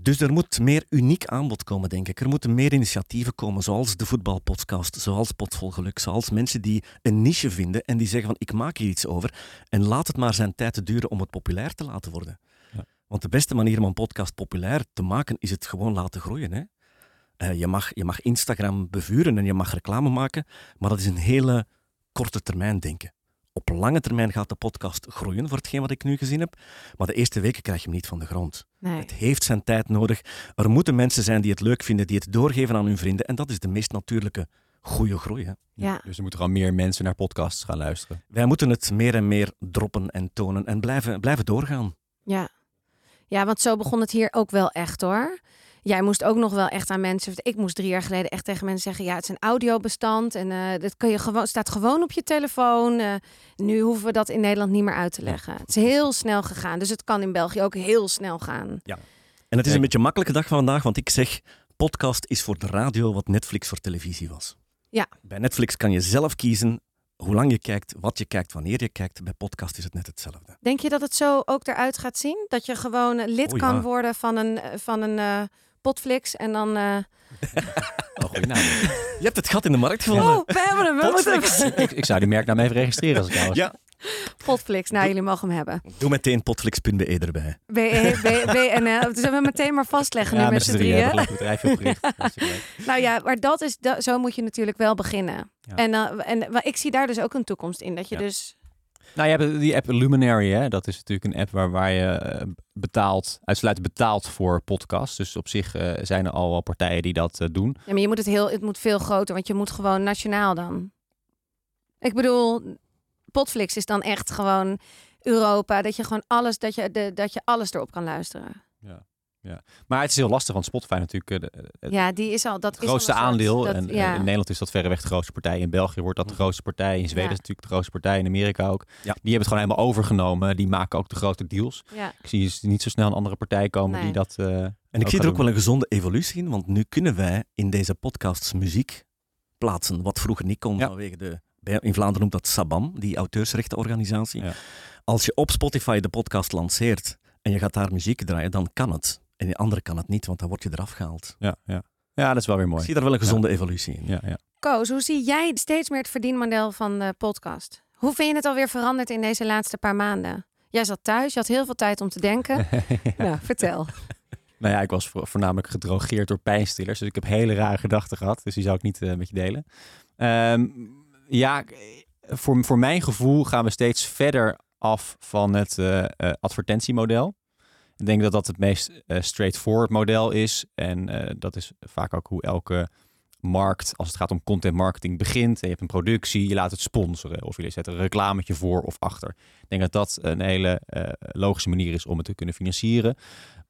Dus er moet meer uniek aanbod komen, denk ik. Er moeten meer initiatieven komen, zoals de voetbalpodcast, zoals Potvol Geluk, zoals mensen die een niche vinden en die zeggen van ik maak hier iets over en laat het maar zijn tijd te duren om het populair te laten worden. Ja. Want de beste manier om een podcast populair te maken is het gewoon laten groeien. Hè? Eh, je, mag, je mag Instagram bevuren en je mag reclame maken, maar dat is een hele korte termijn denken. Op lange termijn gaat de podcast groeien, voor hetgeen wat ik nu gezien heb. Maar de eerste weken krijg je hem niet van de grond. Nee. Het heeft zijn tijd nodig. Er moeten mensen zijn die het leuk vinden, die het doorgeven aan hun vrienden. En dat is de meest natuurlijke goede groei. Hè? Ja. Dus er moeten gewoon meer mensen naar podcasts gaan luisteren. Wij moeten het meer en meer droppen en tonen en blijven, blijven doorgaan. Ja. ja, want zo begon het hier ook wel echt hoor. Jij moest ook nog wel echt aan mensen. Ik moest drie jaar geleden echt tegen mensen zeggen: ja, het is een audiobestand en eh dat kun je gewoon, staat gewoon op je telefoon. Eh, nu hoeven we dat in Nederland niet meer uit te leggen. Het is heel snel gegaan, dus het kan in België ook heel snel gaan. En het is een beetje een makkelijke dag van vandaag, want ik zeg, podcast is voor de radio wat Netflix voor televisie was. Ja. Bij Netflix kan je zelf kiezen hoe lang je kijkt, wat je kijkt, wanneer je kijkt. Bij podcast is het net hetzelfde. Denk je dat het zo ook eruit gaat zien? Dat je gewoon lid Oh, kan ja. worden van een, eh, van een eh, potflix en dan. eh, Oh, goeie naam. Je hebt het gat in de markt gevonden. Oh, we hebben hem. We moeten Potflix. ik, ik zou die merknaam even registreren als ik jou was. Ja. Potflix. Nou, jullie mogen hem hebben. Doe meteen potflix.be erbij. B- B- BNL. Dus we meteen maar vastleggen nu Ja, met met z'n drieën bedrijf opgericht. Nou ja, maar dat is, dat, zo moet je natuurlijk wel beginnen. Ja. En, en maar ik zie daar dus ook een toekomst in. Dat je Ja. dus... Nou, je hebt die app Luminary, hè? dat is natuurlijk een app waar, waar je eh, betaalt, uitsluitend betaalt voor podcasts. Dus op zich eh, zijn er al wel partijen die dat eh, doen. Ja, maar je moet het, heel, het moet veel groter, want je moet gewoon nationaal dan. Ik bedoel, Potflix is dan echt gewoon Europa. Dat je gewoon alles, dat je, de, dat je alles erop kan luisteren. Maar het is heel lastig, want Spotify natuurlijk eh, de- het Ja, die is al... Dat is al grootste aandeel. dat- en eh, ja. in Nederland is dat verreweg de grootste partij. In België wordt dat de grootste partij. In Zweden Ja. is het natuurlijk de grootste partij. In Amerika ook. Ja. Die hebben het gewoon helemaal overgenomen. Die maken ook de grote deals. ja. Ik zie dus niet zo snel een andere partij komen Nee. die dat. eh, En ik zie er ook wel een gezonde evolutie in, want nu kunnen wij in deze podcasts muziek plaatsen, wat vroeger niet kon Ja. vanwege de... In Vlaanderen noemt dat SABAM, die auteursrechtenorganisatie. Ja. Als je op Spotify de podcast lanceert en je gaat daar muziek draaien, dan kan het. En de andere kan het niet, want dan word je eraf gehaald. Ja, ja. ja, dat is wel weer Ik mooi. zie daar wel een gezonde evolutie in. Ja, ja. Koos, hoe zie jij steeds meer het verdienmodel van de podcast? Hoe vind je het alweer veranderd in deze laatste paar maanden? Jij zat thuis, je had heel veel tijd om te denken. Nou, vertel. Nou ja, ik was vo- voornamelijk gedrogeerd door pijnstillers. Dus ik heb hele rare gedachten gehad. Dus die zou ik niet eh, met je delen. Ehm, ja, voor, voor mijn gevoel gaan we steeds verder af van het eh, eh, advertentiemodel. Ik denk dat dat het meest eh, straightforward model is. En eh, dat is vaak ook hoe elke markt, als het gaat om content marketing, begint. Je hebt een productie, je laat het sponsoren. Of je zet een reclametje voor of achter. Ik denk dat dat een hele eh, logische manier is om het te kunnen financieren.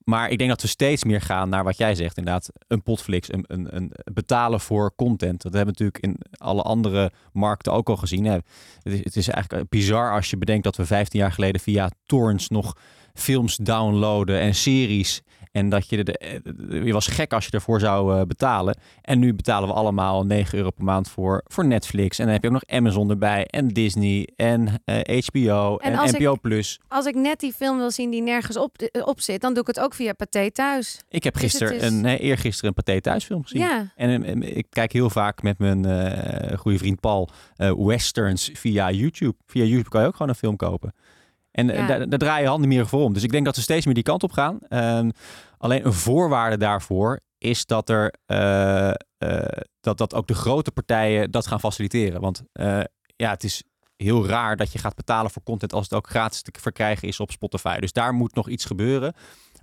Maar ik denk dat we steeds meer gaan naar wat jij zegt. Inderdaad, een potflix, een, een, een betalen voor content. Dat hebben we natuurlijk in alle andere markten ook al gezien. Het is, het is eigenlijk bizar als je bedenkt dat we 15 jaar geleden via torrents nog films downloaden en series. En dat je, de, eh, je was gek als je ervoor zou eh, betalen. En nu betalen we allemaal 9 euro per maand voor, voor Netflix. En dan heb je ook nog Amazon erbij. En Disney. En eh, HBO. En En, ik- NPO Plus. Als ik net die film wil zien die nergens op, eh, op zit, dan doe ik het ook via Pathé thuis. Ik heb Dus gisteren is- een, nee, eergisteren een Pathé thuisfilm gezien. Ja, En eh, ik kijk heel vaak met mijn eh goede vriend Paul eh, westerns via YouTube. Via YouTube kan je ook gewoon een film kopen. En eh, Ja. daar, daar draai je handen meer voor om. Dus ik denk dat we steeds meer die kant op gaan. Ehm, alleen een voorwaarde daarvoor is dat, er, eh, eh, dat, dat ook de grote partijen dat gaan faciliteren. Want ja, het is heel raar dat je gaat betalen voor content als het ook gratis te verkrijgen is op Spotify. Dus daar moet nog iets gebeuren.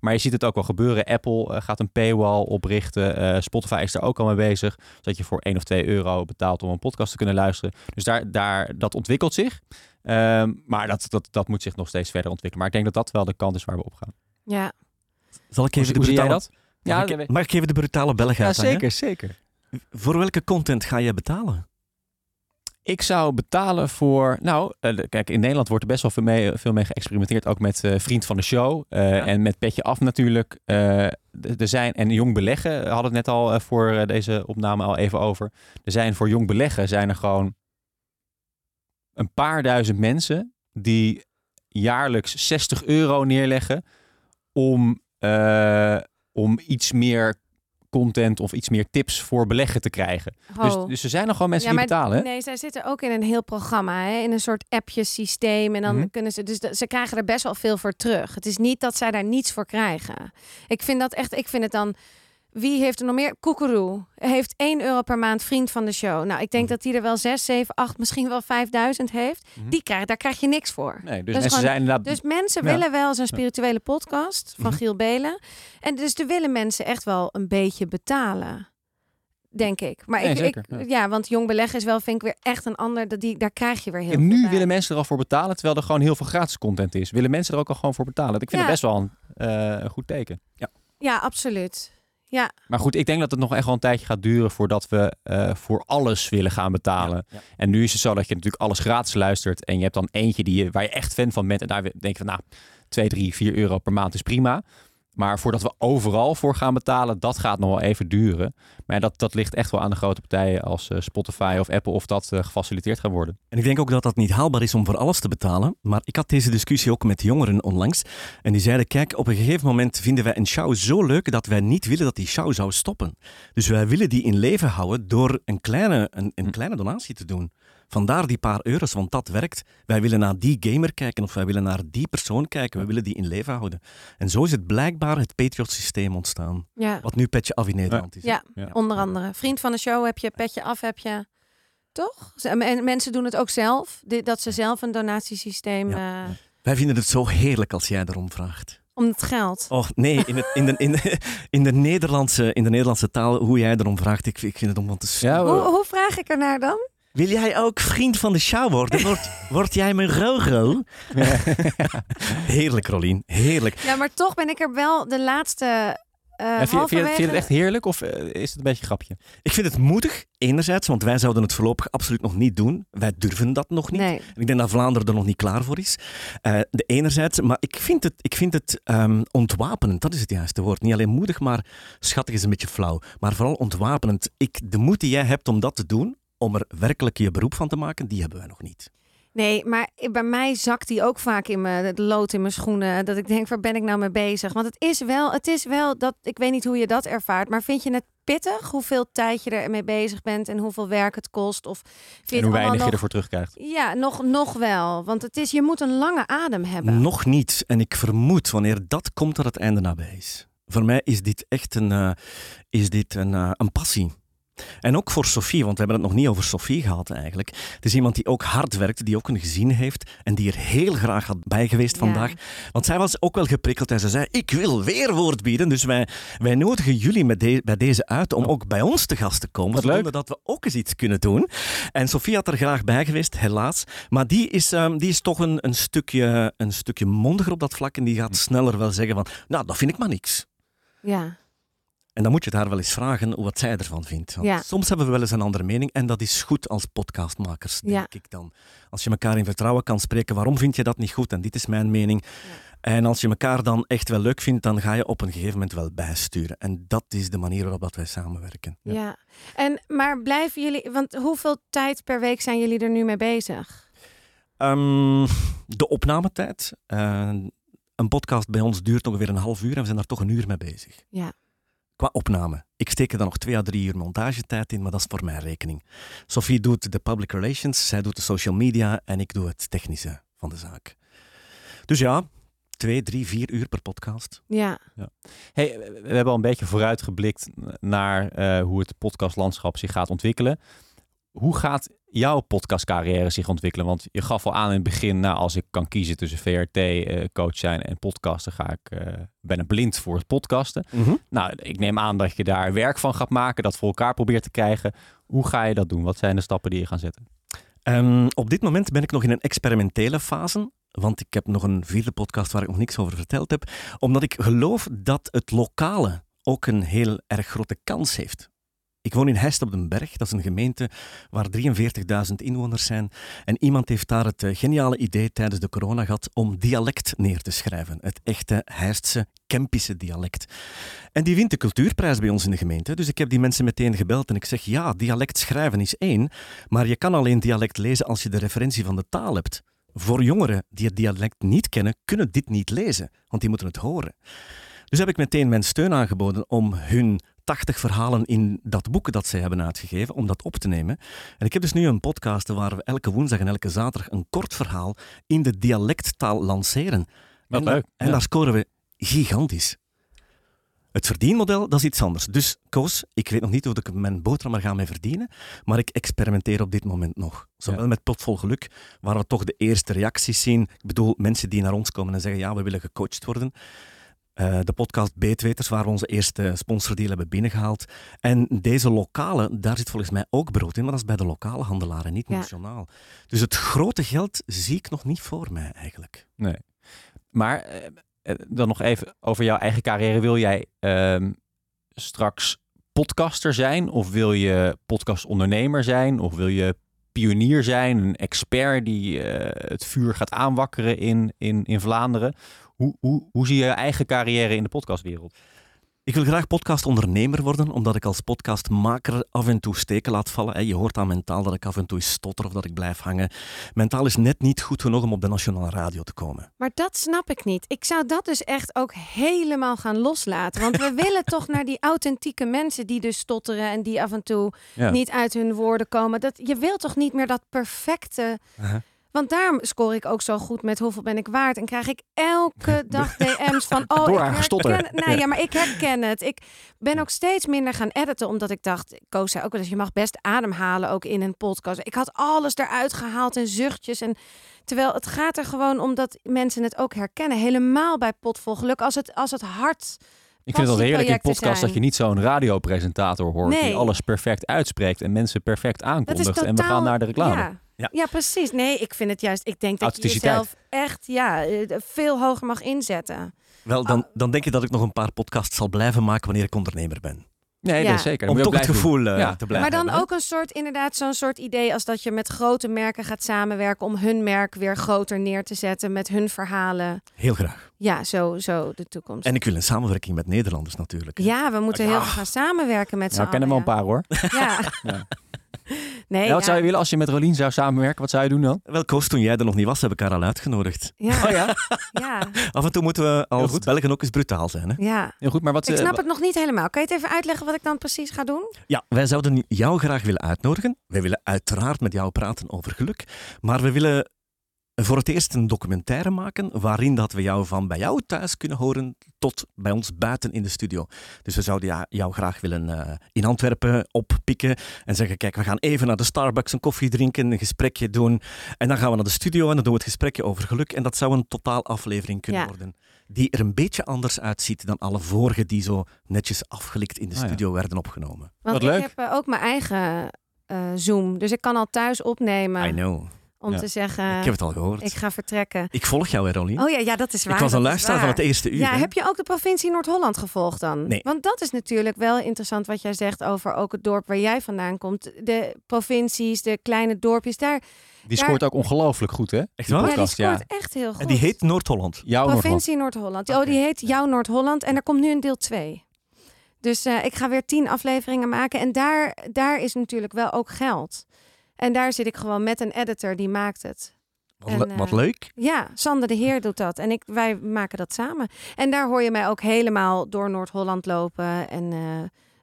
Maar je ziet het ook wel gebeuren. Apple eh, gaat een paywall oprichten. Eh, Spotify is daar ook al mee bezig. Zodat je voor 1 of 2 euro betaalt om een podcast te kunnen luisteren. Dus daar, daar, dat ontwikkelt zich. Ehm, maar dat, dat, dat moet zich nog steeds verder ontwikkelen. Maar ik denk dat dat wel de kant is waar we op gaan. ja. Zal ik even de brutale... dat? Ja, mag, ik, mag ik even de brutale Belg ja zeker, zeker. Voor welke content ga je betalen? Ik zou betalen voor. Nou, eh, kijk, in Nederland wordt er best wel veel mee, veel mee geëxperimenteerd. Ook met eh, Vriend van de Show. eh, Ja. En met Petje Af natuurlijk. Er zijn, en Jong Beleggen hadden het net al voor deze opname al even over. Er zijn voor Jong Beleggen zijn er gewoon een paar duizend mensen die jaarlijks 60 euro neerleggen om, om iets meer content of iets meer tips voor beleggen te krijgen. Dus, Ho. dus er zijn nog gewoon mensen ja, die maar betalen. hè? nee, zij zitten ook in een heel programma, hè? in een soort appjesysteem. En dan Mhm. kunnen ze, dus ze krijgen er best wel veel voor terug. Het is niet dat zij daar niets voor krijgen. Ik vind dat echt, ik vind het dan. Wie heeft er nog meer? Koekeroe heeft 1 euro per maand vriend van de show. Nou, ik denk Mhm. dat die er wel 6, 7, 8, misschien wel 5000 heeft. Mhm. Die krijgt, daar krijg je niks voor. Nee, dus mensen gewoon- zijn inderdaad... Dus mensen Ja. willen wel zo'n spirituele podcast van Mhm. Giel Belen. En dus er willen mensen echt wel een beetje betalen. denk ik. Maar Nee, ik, zeker, ik, ja. ja. want jong beleggen is wel, vind ik weer echt een ander. Dat die, daar krijg je weer heel En veel nu bij. willen mensen er al voor betalen, terwijl er gewoon heel veel gratis content is. Willen mensen er ook al gewoon voor betalen? Ik vind Ja. het best wel een, eh, een goed teken. Ja, absoluut. Ja, Maar goed, ik denk dat het nog echt wel een tijdje gaat duren voordat we eh, voor alles willen gaan betalen. Ja. En nu is het zo dat je natuurlijk alles gratis luistert. En je hebt dan eentje die je, waar je echt fan van bent. En daar denk je van, nou, 2, 3, 4 euro per maand is prima. Maar voordat we overal voor gaan betalen, dat gaat nog wel even duren. Maar dat, dat ligt echt wel aan de grote partijen als eh, Spotify of Apple of dat eh, gefaciliteerd gaat worden. En ik denk ook dat dat niet haalbaar is om voor alles te betalen. Maar ik had deze discussie ook met jongeren onlangs. En die zeiden, kijk, op een gegeven moment vinden wij een show zo leuk dat wij niet willen dat die show zou stoppen. Dus wij willen die in leven houden door een kleine, een, een Hm. kleine donatie te doen. Vandaar die paar euro's, want dat werkt. Wij willen naar die gamer kijken of wij willen naar die persoon kijken. We willen die in leven houden. En zo is het blijkbaar het Patriot-systeem ontstaan. ja, Wat nu Petje Af in Nederland is. ja, Ja. onder andere. Vriend van de show heb je, petje af heb je. Toch? Ze- En mensen doen het ook zelf. Dat ze zelf een donatiesysteem... eh, Wij vinden het zo heerlijk als jij erom vraagt. om het geld. Oh nee, in, het, in, de, in, de, in, de Nederlandse, in de Nederlandse taal, hoe jij erom vraagt, ik, ik vind het om te Ja, Hoe, hoe vraag ik er naar dan? Wil jij ook vriend van de show worden? Word, word jij mijn Roro? heerlijk, Rolien. Heerlijk. Ja, maar toch ben ik er wel de laatste eh Ja, vind, je- vind, je, halverwege... vind je het echt heerlijk of eh, is het een beetje een grapje? Ik vind het moedig, enerzijds, want wij zouden het voorlopig absoluut nog niet doen. Wij durven dat nog niet. Nee. Ik denk dat Vlaanderen er nog niet klaar voor is. Eh, de enerzijds, maar ik vind het, ik vind het ehm, ontwapenend, dat is het juiste woord. Niet alleen moedig, maar schattig is een beetje flauw. Maar vooral ontwapenend. Ik, de moed die jij hebt om dat te doen, om er werkelijk je beroep van te maken, die hebben wij nog niet. Nee, maar bij mij zakt die ook vaak in mijn het lood in mijn schoenen. Dat ik denk, waar ben ik nou mee bezig? Want het is wel, het is wel dat, ik weet niet hoe je dat ervaart, maar vind je het pittig hoeveel tijd je ermee bezig bent en hoeveel werk het kost? Of vind je En hoe weinig je nog... ervoor terugkrijgt? Ja, nog, nog wel. Want het is, je moet een lange adem hebben. Nog niet. En ik vermoed wanneer dat komt dat het einde nabij is. Voor mij is dit echt een, eh, is dit een, eh, een passie. En ook voor Sophie, want we hebben het nog niet over Sophie gehad eigenlijk. Het is iemand die ook hard werkt, die ook een gezin heeft en die er heel graag had bij geweest Ja. vandaag. Want zij was ook wel geprikkeld en ze zei, ik wil weerwoord bieden. Dus wij, wij nodigen jullie met de- bij deze uit om ook bij ons te gast te komen. Wat leuk. zodat dat we ook eens iets kunnen doen. En Sophie had er graag bij geweest, helaas. Maar die is, ehm, die is toch een, een, stukje, een stukje mondiger op dat vlak en die gaat sneller wel zeggen van, nou, dat vind ik maar niks. Ja, En dan moet je het haar wel eens vragen wat zij ervan vindt. Want Ja. Soms hebben we wel eens een andere mening en dat is goed als podcastmakers, denk Ja. ik dan. Als je elkaar in vertrouwen kan spreken, waarom vind je dat niet goed en dit is mijn mening. En als je elkaar dan echt wel leuk vindt, dan ga je op een gegeven moment wel bijsturen. En dat is de manier waarop dat wij samenwerken. ja. En, maar blijven jullie, want hoeveel tijd per week zijn jullie er nu mee bezig? Ehm, de opnametijd. eh, een podcast bij ons duurt ongeveer een half uur en we zijn daar toch een uur mee bezig. Ja. Qua opname. Ik steek er dan nog twee à drie uur montagetijd in, maar dat is voor mijn rekening. Sophie doet de public relations, zij doet de social media en ik doe het technische van de zaak. Dus ja, twee, drie, vier uur per podcast. Ja, Hey, we hebben al een beetje vooruitgeblikt naar eh, hoe het podcastlandschap zich gaat ontwikkelen. Hoe gaat jouw podcastcarrière zich ontwikkelen? Want je gaf al aan in het begin, nou, als ik kan kiezen tussen VRT-coach zijn en podcasten, ga ik, eh ben ik blind voor het podcasten. Nou, ik neem aan dat je daar werk van gaat maken, dat voor elkaar probeert te krijgen. Hoe ga je dat doen? Wat zijn de stappen die je gaat zetten? Ehm, op dit moment ben ik nog in een experimentele fase. Want ik heb nog een vierde podcast waar ik nog niks over verteld heb. Omdat ik geloof dat het lokale ook een heel erg grote kans heeft. Ik woon in Heist op den Berg. Dat is een gemeente waar 43.000 inwoners zijn. En iemand heeft daar het eh, geniale idee tijdens de corona gehad om dialect neer te schrijven. Het echte Heistse, Kempische dialect. En die wint de cultuurprijs bij ons in de gemeente. Dus ik heb die mensen meteen gebeld en ik zeg, ja, dialect schrijven is één. Maar je kan alleen dialect lezen als je de referentie van de taal hebt. Voor jongeren die het dialect niet kennen, kunnen dit niet lezen, want die moeten het horen. Dus heb ik meteen mijn steun aangeboden om hun 80 verhalen in dat boek dat zij hebben uitgegeven, om dat op te nemen. En ik heb dus nu een podcast waar we elke woensdag en elke zaterdag een kort verhaal in de dialecttaal lanceren. Wat en, leuk, En ja. daar scoren we gigantisch. Het verdienmodel, dat is iets anders. Dus Koos, ik weet nog niet hoe ik mijn boterham er ga mee verdienen, maar ik experimenteer op dit moment nog. Zowel Ja. met potvol geluk, waar we toch de eerste reacties zien. Ik bedoel, mensen die naar ons komen en zeggen, ja, we willen gecoacht worden. Eh, de podcast Beetweters, waar we onze eerste sponsordeal hebben binnengehaald. En deze lokale, daar zit volgens mij ook brood in, maar dat is bij de lokale handelaren, niet Ja. nationaal. Dus het grote geld zie ik nog niet voor mij eigenlijk. Nee. Maar eh, eh, dan nog even over jouw eigen carrière. Wil jij ehm, straks podcaster zijn? Of wil je podcastondernemer zijn? Of wil je pionier zijn? Een expert die eh, het vuur gaat aanwakkeren in, in, in Vlaanderen? Hoe, hoe, hoe zie je je eigen carrière in de podcastwereld? Ik wil graag podcastondernemer worden, omdat ik als podcastmaker af en toe steken laat vallen. Je hoort aan mentaal dat ik af en toe stotter of dat ik blijf hangen. Mentaal is net niet goed genoeg om op de nationale radio te komen. Maar dat snap ik niet. Ik zou dat dus echt ook helemaal gaan loslaten. Want we willen toch naar die authentieke mensen die dus stotteren en die af en toe Ja. niet uit hun woorden komen. Dat, je wilt toch niet meer dat perfecte. Want daarom scoor ik ook zo goed met hoeveel ben ik waard. En krijg ik elke dag DM's van... Oh, Door ik herken. Nou ja, maar ik herken het. Ik ben ook steeds minder gaan editen. Omdat ik dacht, Koos zei ook wel eens... Je mag best ademhalen ook in een podcast. Ik had alles eruit gehaald en zuchtjes. En terwijl het gaat er gewoon om dat mensen het ook herkennen. Helemaal bij Potvol Geluk. Als het, als het hard... Ik vind het wel heerlijk in podcast dat je niet zo'n radiopresentator hoort die alles perfect uitspreekt en mensen perfect Dat aankondigt. totaal... En we gaan naar de reclame. Ja. Ja. Ja. precies. Nee, ik vind het juist... Ik denk dat je jezelf echt ja, eh, veel hoger mag inzetten. Wel, dan, dan denk je dat ik nog een paar podcasts zal blijven maken wanneer ik ondernemer ben. Nee, Ja. dat is zeker. Om toch ook het gevoel eh, Ja. te blijven Maar dan hebben, ook een soort, inderdaad, zo'n soort idee als dat je met grote merken gaat samenwerken om hun merk weer groter neer te zetten met hun verhalen. Heel graag. Ja, zo, zo de toekomst. En ik wil een samenwerking met Nederlanders natuurlijk. ja, we moeten Ja. heel veel gaan samenwerken met z'n Nou, ik ken er wel een paar hoor. Ja. Nee, Ja, wat ja. zou je willen als je met Rolien zou samenwerken? Wat zou je doen dan? Wel, Koos, toen jij er nog niet was, heb ik haar al uitgenodigd. Ja, ja? ja, Af en toe moeten we als goed. Belgen ook eens brutaal zijn. Hè? ja. Heel goed, maar wat... Ik eh, snap het nog niet helemaal. Kan je het even uitleggen wat ik dan precies ga doen? Ja, wij zouden jou graag willen uitnodigen. Wij willen uiteraard met jou praten over geluk. Maar we willen voor het eerst een documentaire maken waarin dat we jou van bij jou thuis kunnen horen tot bij ons buiten in de studio. Dus we zouden jou graag willen eh, in Antwerpen oppikken en zeggen, kijk, we gaan even naar de Starbucks een koffie drinken, een gesprekje doen. En dan gaan we naar de studio en dan doen we het gesprekje over geluk. En dat zou een totaal aflevering kunnen Ja. worden. Die er een beetje anders uitziet dan alle vorige die zo netjes afgelikt in de Ah, ja. studio werden opgenomen. Want Wat ik leuk. heb eh, ook mijn eigen eh, Zoom. Dus ik kan al thuis opnemen I know. Om Ja. te zeggen, Ik heb het al gehoord. ik ga vertrekken. Ik volg jou, Rolien. Oh ja, ja, dat is waar. ik was een is luisteraar van het eerste uur. Ja, hè? heb je ook de provincie Noord-Holland gevolgd dan? Nee. Want dat is natuurlijk wel interessant wat jij zegt over ook het dorp waar jij vandaan komt. De provincies, de kleine dorpjes, daar. Die daar- scoort ook ongelooflijk goed, hè? Echt Die waar? Ja, die podcast, ja. scoort echt heel goed. En die heet Noord-Holland. Jouw. Provincie Noord-Holland. Oh, Oké. die heet Jouw Noord-Holland. En er komt nu een deel 2. Dus eh, ik ga weer tien afleveringen maken. En daar, daar is natuurlijk wel ook geld. En daar zit ik gewoon met een editor die maakt het. Wat, En, le- wat eh, leuk. Ja, Sander de Heer doet dat. En ik, wij maken dat samen. En daar hoor je mij ook helemaal door Noord-Holland lopen. En eh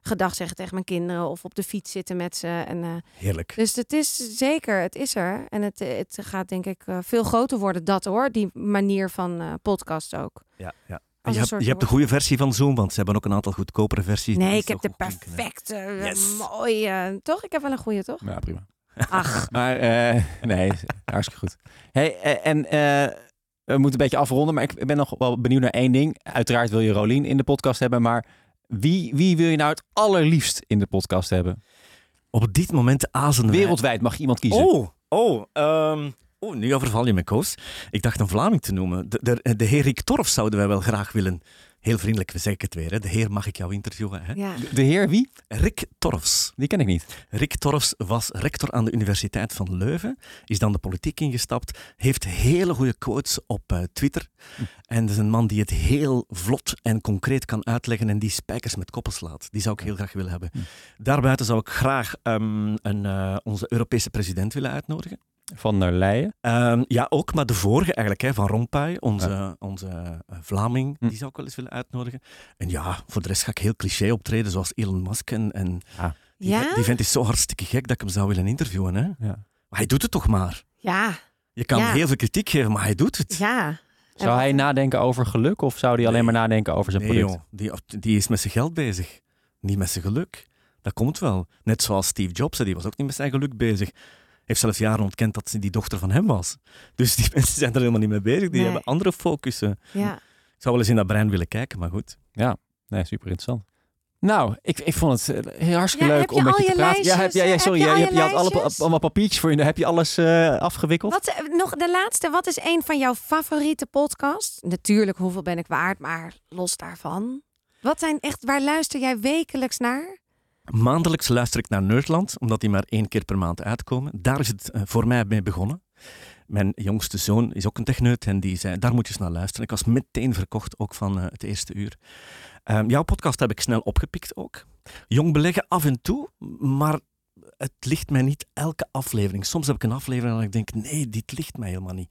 gedag zeggen tegen mijn kinderen. Of op de fiets zitten met ze. En, eh, Heerlijk. dus het is zeker, het is er. En het, het gaat denk ik veel groter worden, dat hoor. Die manier van eh, podcast ook. Ja, ja. Je hebt, je hebt de goede versie van Zoom, want ze hebben ook een aantal goedkopere versies. Nee, ik heb de perfecte, Yes. mooie. Toch? Ik heb wel een goede, toch? Ja, prima. Ach, Maar eh, nee, hartstikke goed. Hey, eh, en eh, we moeten een beetje afronden, maar ik ben nog wel benieuwd naar één ding. Uiteraard wil je Rolien in de podcast hebben, maar wie, wie wil je nou het allerliefst in de podcast hebben? Op dit moment azen wij- Wereldwijd mag je iemand kiezen. Oh, oh, ehm, oh, nu overval je me, Koos. Ik dacht een Vlaming te noemen. De, de, de heer Rick Torf zouden wij wel graag willen. Heel vriendelijk, we zeggen het weer. Hè. De heer mag ik jou interviewen. Hè. ja. De heer wie? Rick Torfs. Die ken ik niet. Rick Torfs was rector aan de Universiteit van Leuven, is dan de politiek ingestapt, heeft hele goede quotes op eh, Twitter. En dat is een man die het heel vlot en concreet kan uitleggen en die spijkers met koppen slaat. Die zou ik heel graag willen hebben. Daarbuiten zou ik graag ehm, een, eh, onze Europese president willen uitnodigen. Van der Leyen. Ehm, ja, ook, maar de vorige eigenlijk, hè, Van Rompuy, onze, onze eh, Vlaming, Hm. die zou ik wel eens willen uitnodigen. En ja, voor de rest ga ik heel cliché optreden, zoals Elon Musk. En, en Ja. die, Ja? die vent is zo hartstikke gek dat ik hem zou willen interviewen. Hè? Ja. Maar hij doet het toch maar. Ja, Je kan Ja. heel veel kritiek geven, maar hij doet het. ja. Zou hij nadenken over geluk of zou hij alleen maar nadenken over zijn Nee, product? joh, die, die is met zijn geld bezig. Niet met zijn geluk. Dat komt wel. Net zoals Steve Jobs, hè, die was ook niet met zijn geluk bezig. Heeft zelfs jaren ontkend dat ze die dochter van hem was. Dus die mensen zijn er helemaal niet mee bezig. Die Nee. hebben andere focussen. Ja. Ik zou wel eens in dat brein willen kijken, maar goed. Nee, super interessant. Nou, ik, ik vond het eh, heel hartstikke Ja, leuk heb om met je te praten. Ja, heb, lijstjes, ja, ja, eh, sorry. heb je ja, al je, je je had alle, allemaal papiertjes voor je. Heb je alles eh, afgewikkeld? Wat, eh, nog de laatste, wat is een van jouw favoriete podcasts? Natuurlijk, hoeveel ben ik waard, maar los daarvan. Wat zijn echt, waar luister jij wekelijks naar? Maandelijks luister ik naar Nerdland, omdat die maar één keer per maand uitkomen. Daar is het eh, voor mij mee begonnen. Mijn jongste zoon is ook een techneut en die zei, daar moet je eens naar luisteren. Ik was meteen verkocht, ook van eh, het eerste uur. Ehm, jouw podcast heb ik snel opgepikt ook. Jong beleggen af en toe, maar het ligt mij niet elke aflevering. Soms heb ik een aflevering en ik denk, nee, dit ligt mij helemaal niet.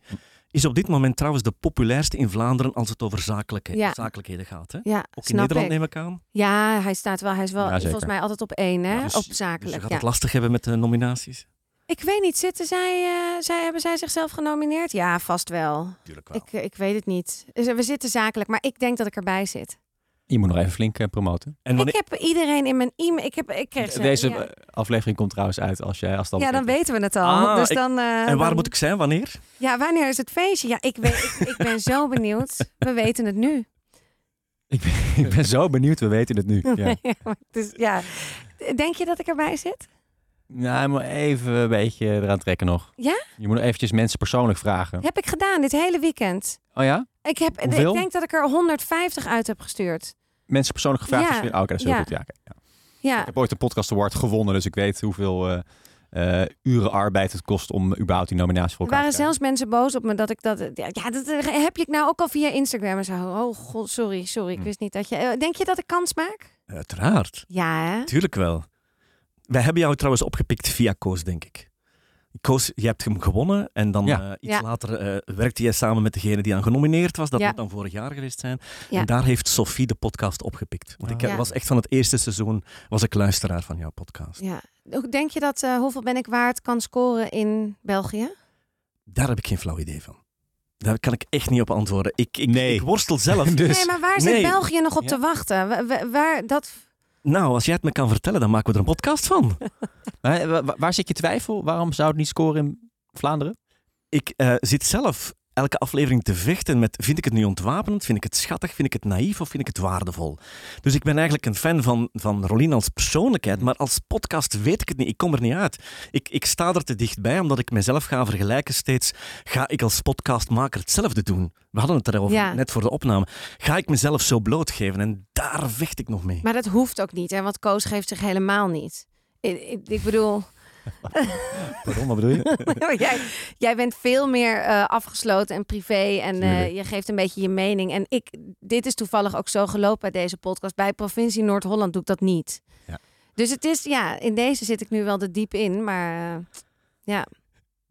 Is op dit moment trouwens de populairste in Vlaanderen als het over zakelijke, Ja. zakelijkheden gaat. Hè? Ja, Ook in Nederland ik. neem ik aan. Ja, hij staat wel, hij is wel Ja, volgens mij altijd op één, hè? Ja, dus- op Dus zakelijk. je gaat ja. het lastig hebben met de nominaties. Ik weet niet, zitten zij, eh, zij, hebben zij zichzelf genomineerd? Ja, vast wel. Tuurlijk Ik, eh, ik weet het niet. Dus, eh, We zitten zakelijk, maar ik denk dat ik erbij zit. Je moet nog even flink eh, promoten. En wanneer, Ik heb iedereen in mijn e-mail. Ik, heb, ik kreeg ze, Deze ja. eh, aflevering komt trouwens uit als, jij, als dat ja, dan weten we het al. Ah, dus ik- dan, eh, en waar dan- moet ik zijn? Wanneer? Ja, wanneer is het feestje? Ja, ik, weet, ik, ik ben zo benieuwd. We weten het nu. Ik ben, ik ben zo benieuwd, we weten het nu. Ja. dus, ja. Denk je dat ik erbij zit? Nou, je moet even een beetje eraan trekken nog. Ja? Je moet nog eventjes mensen persoonlijk vragen. Heb ik gedaan dit hele weekend. Oh ja? Ik, heb, Hoeveel? ik denk dat ik er 150 uit heb gestuurd. Mensen persoonlijk gevraagd? Ja. Oh, oké, dat is heel Ja. goed. Ja, ja. Ja, Ik heb ooit de Podcast Award gewonnen, dus ik weet hoeveel eh, eh, uren arbeid het kost om überhaupt die nominatie voor er elkaar waren te krijgen. zelfs mensen boos op me dat ik dat. Ja, ja, dat eh, heb je nou ook al via Instagram en zo. Oh god, sorry, sorry. Ik Hm. wist niet dat je. Denk je dat ik kans maak? Uiteraard. Ja, hè? Tuurlijk wel. Wij hebben jou trouwens opgepikt via Koos, denk ik. Koos, je hebt hem gewonnen en dan Ja. eh, iets Ja. later eh, werkte jij samen met degene die dan genomineerd was. Dat Ja. moet dan vorig jaar geweest zijn. Ja. En daar heeft Sophie de podcast opgepikt. Want ik Ja. was echt van het eerste seizoen was ik luisteraar van jouw podcast. Ja. Denk je dat eh, hoeveel ben ik waard kan scoren in België? Daar heb ik geen flauw idee van. Daar kan ik echt niet op antwoorden. Ik, ik, Nee. ik worstel zelf. Dus, nee, maar waar zit nee. België nog op Ja. te wachten? Wa- wa- Waar, dat... Nou, als jij het me kan vertellen, dan maken we er een podcast van. Maar, eh, wa- wa- waar zit je twijfel? Waarom zou het niet scoren in Vlaanderen? Ik eh, zit zelf elke aflevering te vechten met vind ik het nu ontwapenend, vind ik het schattig, vind ik het naïef of vind ik het waardevol. Dus ik ben eigenlijk een fan van, van Rolien als persoonlijkheid, maar als podcast weet ik het niet. Ik kom er niet uit. Ik, ik sta er te dichtbij, omdat ik mezelf ga vergelijken steeds. Ga ik als podcastmaker hetzelfde doen? We hadden het erover, Ja. net voor de opname. Ga ik mezelf zo blootgeven? En daar vecht ik nog mee. Maar dat hoeft ook niet, hè? want Koos geeft zich helemaal niet. Ik, ik, ik bedoel, Pardon, wat bedoel je? jij, jij bent veel meer eh, afgesloten en privé en eh, je geeft een beetje je mening. En ik, dit is toevallig ook zo gelopen bij deze podcast. Bij provincie Noord-Holland doe ik dat niet. Ja. Dus het is, ja, in deze zit ik nu wel er diep in, maar eh, ja,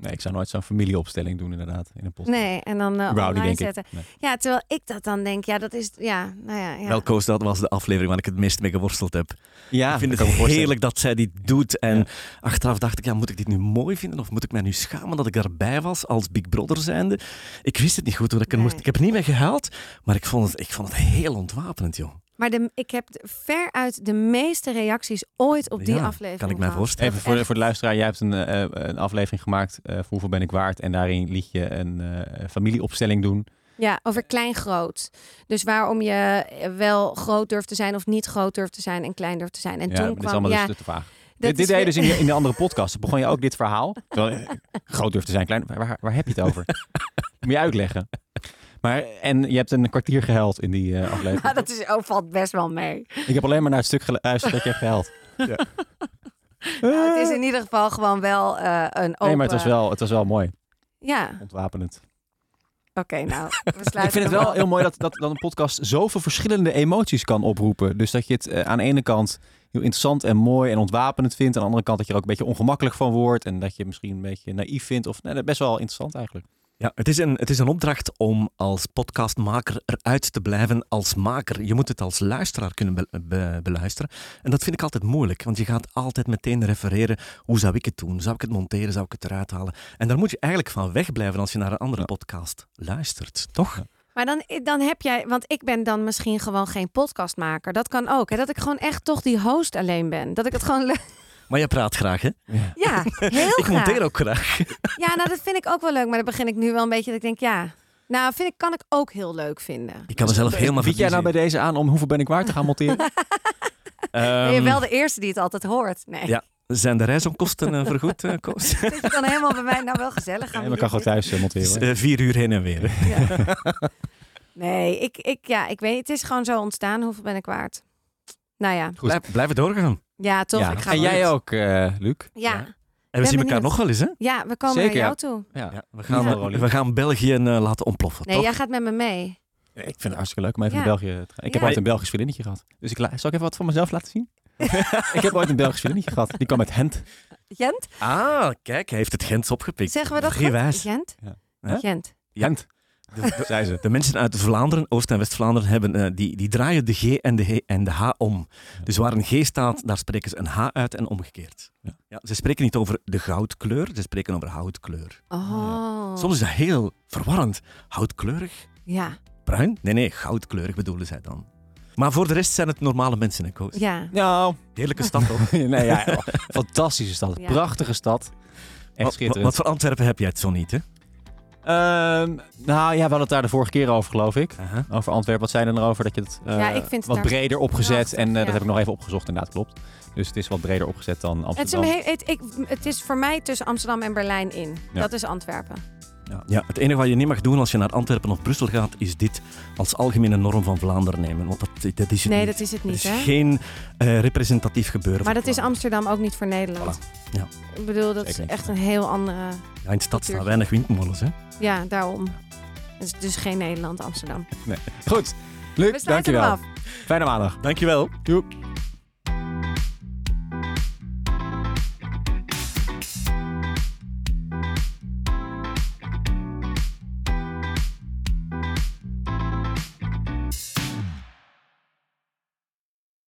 Nee, ik zou nooit zo'n familieopstelling doen inderdaad in een podcast. nee. En dan uh, Überhaupt niet, online denk ik. zetten. Nee. Ja, terwijl ik dat dan denk, ja, dat is, ja, nou ja. ja. Wel, Koos, dat was de aflevering waar ik het meest mee geworsteld heb. Ja, ik vind het heerlijk dat zij dit doet. En Ja. achteraf dacht ik, ja, moet ik dit nu mooi vinden? Of moet ik mij nu schamen dat ik daarbij was als Big Brother zijnde? Ik wist het niet goed hoe ik er Nee. moest. Ik heb er niet mee gehaald, maar ik vond het, ik vond het heel ontwapenend, joh. Maar de, ik heb de- veruit de meeste reacties ooit op die Ja, aflevering kan ik mij voorstellen. Even voor de, voor de luisteraar, jij hebt een, eh, een aflevering gemaakt eh, voor Hoeveel ben ik waard? En daarin liet je een eh, familieopstelling doen. Ja, over klein-groot. Dus waarom je wel groot durft te zijn of niet groot durft te zijn en klein durft te zijn. En ja, toen maar dit is kwam, allemaal ja, dus te vaag. dat Dit, deed je dus in, je- in de andere podcast. Begon je ook dit verhaal? Terwijl, eh, groot durft te zijn, klein. Waar, waar heb je het over? Moet je uitleggen. Maar, en je hebt een kwartier gehuild in die eh, aflevering. Ja, dat is, oh, valt best wel mee. Ik heb alleen maar naar het stuk geluisterd dat je hebt gehuild. Nou, het is in ieder geval gewoon wel eh, een open... Nee, maar het was wel, het was wel mooi. Ja, Ontwapenend. oké, nou. We sluiten Ik vind het wel heel mooi dat, dat, dat een podcast zoveel verschillende emoties kan oproepen. Dus dat je het eh, aan de ene kant heel interessant en mooi en ontwapenend vindt. Aan de andere kant dat je er ook een beetje ongemakkelijk van wordt. En dat je misschien een beetje naïef vindt. Of nee, best wel interessant eigenlijk. Ja, het is, een, het is een opdracht om als podcastmaker eruit te blijven als maker. Je moet het als luisteraar kunnen be- be- beluisteren. En dat vind ik altijd moeilijk, want je gaat altijd meteen refereren. Hoe zou ik het doen? Zou ik het monteren? Zou ik het eruit halen? En daar moet je eigenlijk van wegblijven als je naar een andere Ja. podcast luistert, toch? Maar dan, dan heb jij... Want ik ben dan misschien gewoon geen podcastmaker. Dat kan ook. Hè? Dat ik gewoon echt toch die host alleen ben. Dat ik het gewoon... Maar je praat graag, hè? Ja, heel ik graag. monteer ook graag. Ja, nou dat vind ik ook wel leuk. Maar dan begin ik nu wel een beetje dat ik denk, ja... Nou, vind ik, kan ik ook heel leuk vinden. Ik kan mezelf helemaal Bied jij nou bij deze aan om hoeveel ben ik waard te gaan monteren? ben je Ehm, wel de eerste die het altijd hoort? Nee. Ja. Zijn de reisonkosten eh, vergoed, eh, Koos? Dus je kan helemaal bij mij nou wel gezellig gaan. Nee, maar kan gewoon thuis eh, monteren. Het vier uur heen en weer. Ja. Nee, ik, ik, ja, ik weet het is gewoon zo ontstaan. Hoeveel ben ik waard? Nou ja, Goed. Blijf, blijven doorgaan. Ja toch. Ja. Ik ga En jij ook, eh, Luc? Ja, En we Ben zien elkaar benieuwd. nog wel eens, hè? ja, we komen Zeker, naar jou ja. toe. Ja. Ja, we, gaan, Ja. eh, we gaan België eh, laten ontploffen, Nee, toch? jij gaat met me mee. Ik vind het hartstikke leuk om even Ja. naar België te gaan. Ik heb ooit een Belgisch vriendinnetje gehad. Dus ik zal ik even wat van mezelf laten zien? ik heb ooit een Belgisch vriendinnetje gehad. Die kwam uit Gent. Gent? Ah, kijk, hij heeft het Gens opgepikt. Zeggen we dat. Gent? Gent. Gent, De, de- zei ze. de mensen uit Vlaanderen, Oost- en West-Vlaanderen, hebben, eh, die, die draaien de G en de, H en de H om. Dus waar een G staat, daar spreken ze een H uit en omgekeerd. Ja. Ja, ze spreken niet over de goudkleur, ze spreken over houtkleur. Oh. Soms is dat heel verwarrend. Houtkleurig? Ja, Bruin? Nee, nee, goudkleurig bedoelen zij dan. Maar voor de rest zijn het normale mensen, hè, Koos? ja. Nou, Heerlijke stad, toch? nee, ja, fantastische stad. Ja. Prachtige stad. Echt wat voor Antwerpen heb jij het zo niet, hè? Ehm, nou ja, we hadden het daar de vorige keer over, geloof ik. Aha. Over Antwerpen. Wat zei er erover dat je het eh, Ja, ik vind het wat breder opgezet. prachtig, en eh, ja. dat heb ik nog even opgezocht, inderdaad, klopt. Dus het is wat breder opgezet dan Het is, Amsterdam. het, ik, het is voor mij tussen Amsterdam en Berlijn in. Ja. Dat is Antwerpen. Ja, het enige wat je niet mag doen als je naar Antwerpen of Brussel gaat, is dit als algemene norm van Vlaanderen nemen. Want dat, dat is het Nee, niet. dat is het Het niet, is hè? geen eh, representatief gebeuren. Maar dat is. Amsterdam ook niet voor Nederland. Ja. Ik bedoel, dat is niet. echt een heel andere... Ja, in de stad staan weinig windmolens, hè? Ja, daarom. Het is dus geen Nederland, Amsterdam. Goed. Luc, We sluiten hem dankjewel. Fijne maandag. Dankjewel. Joep.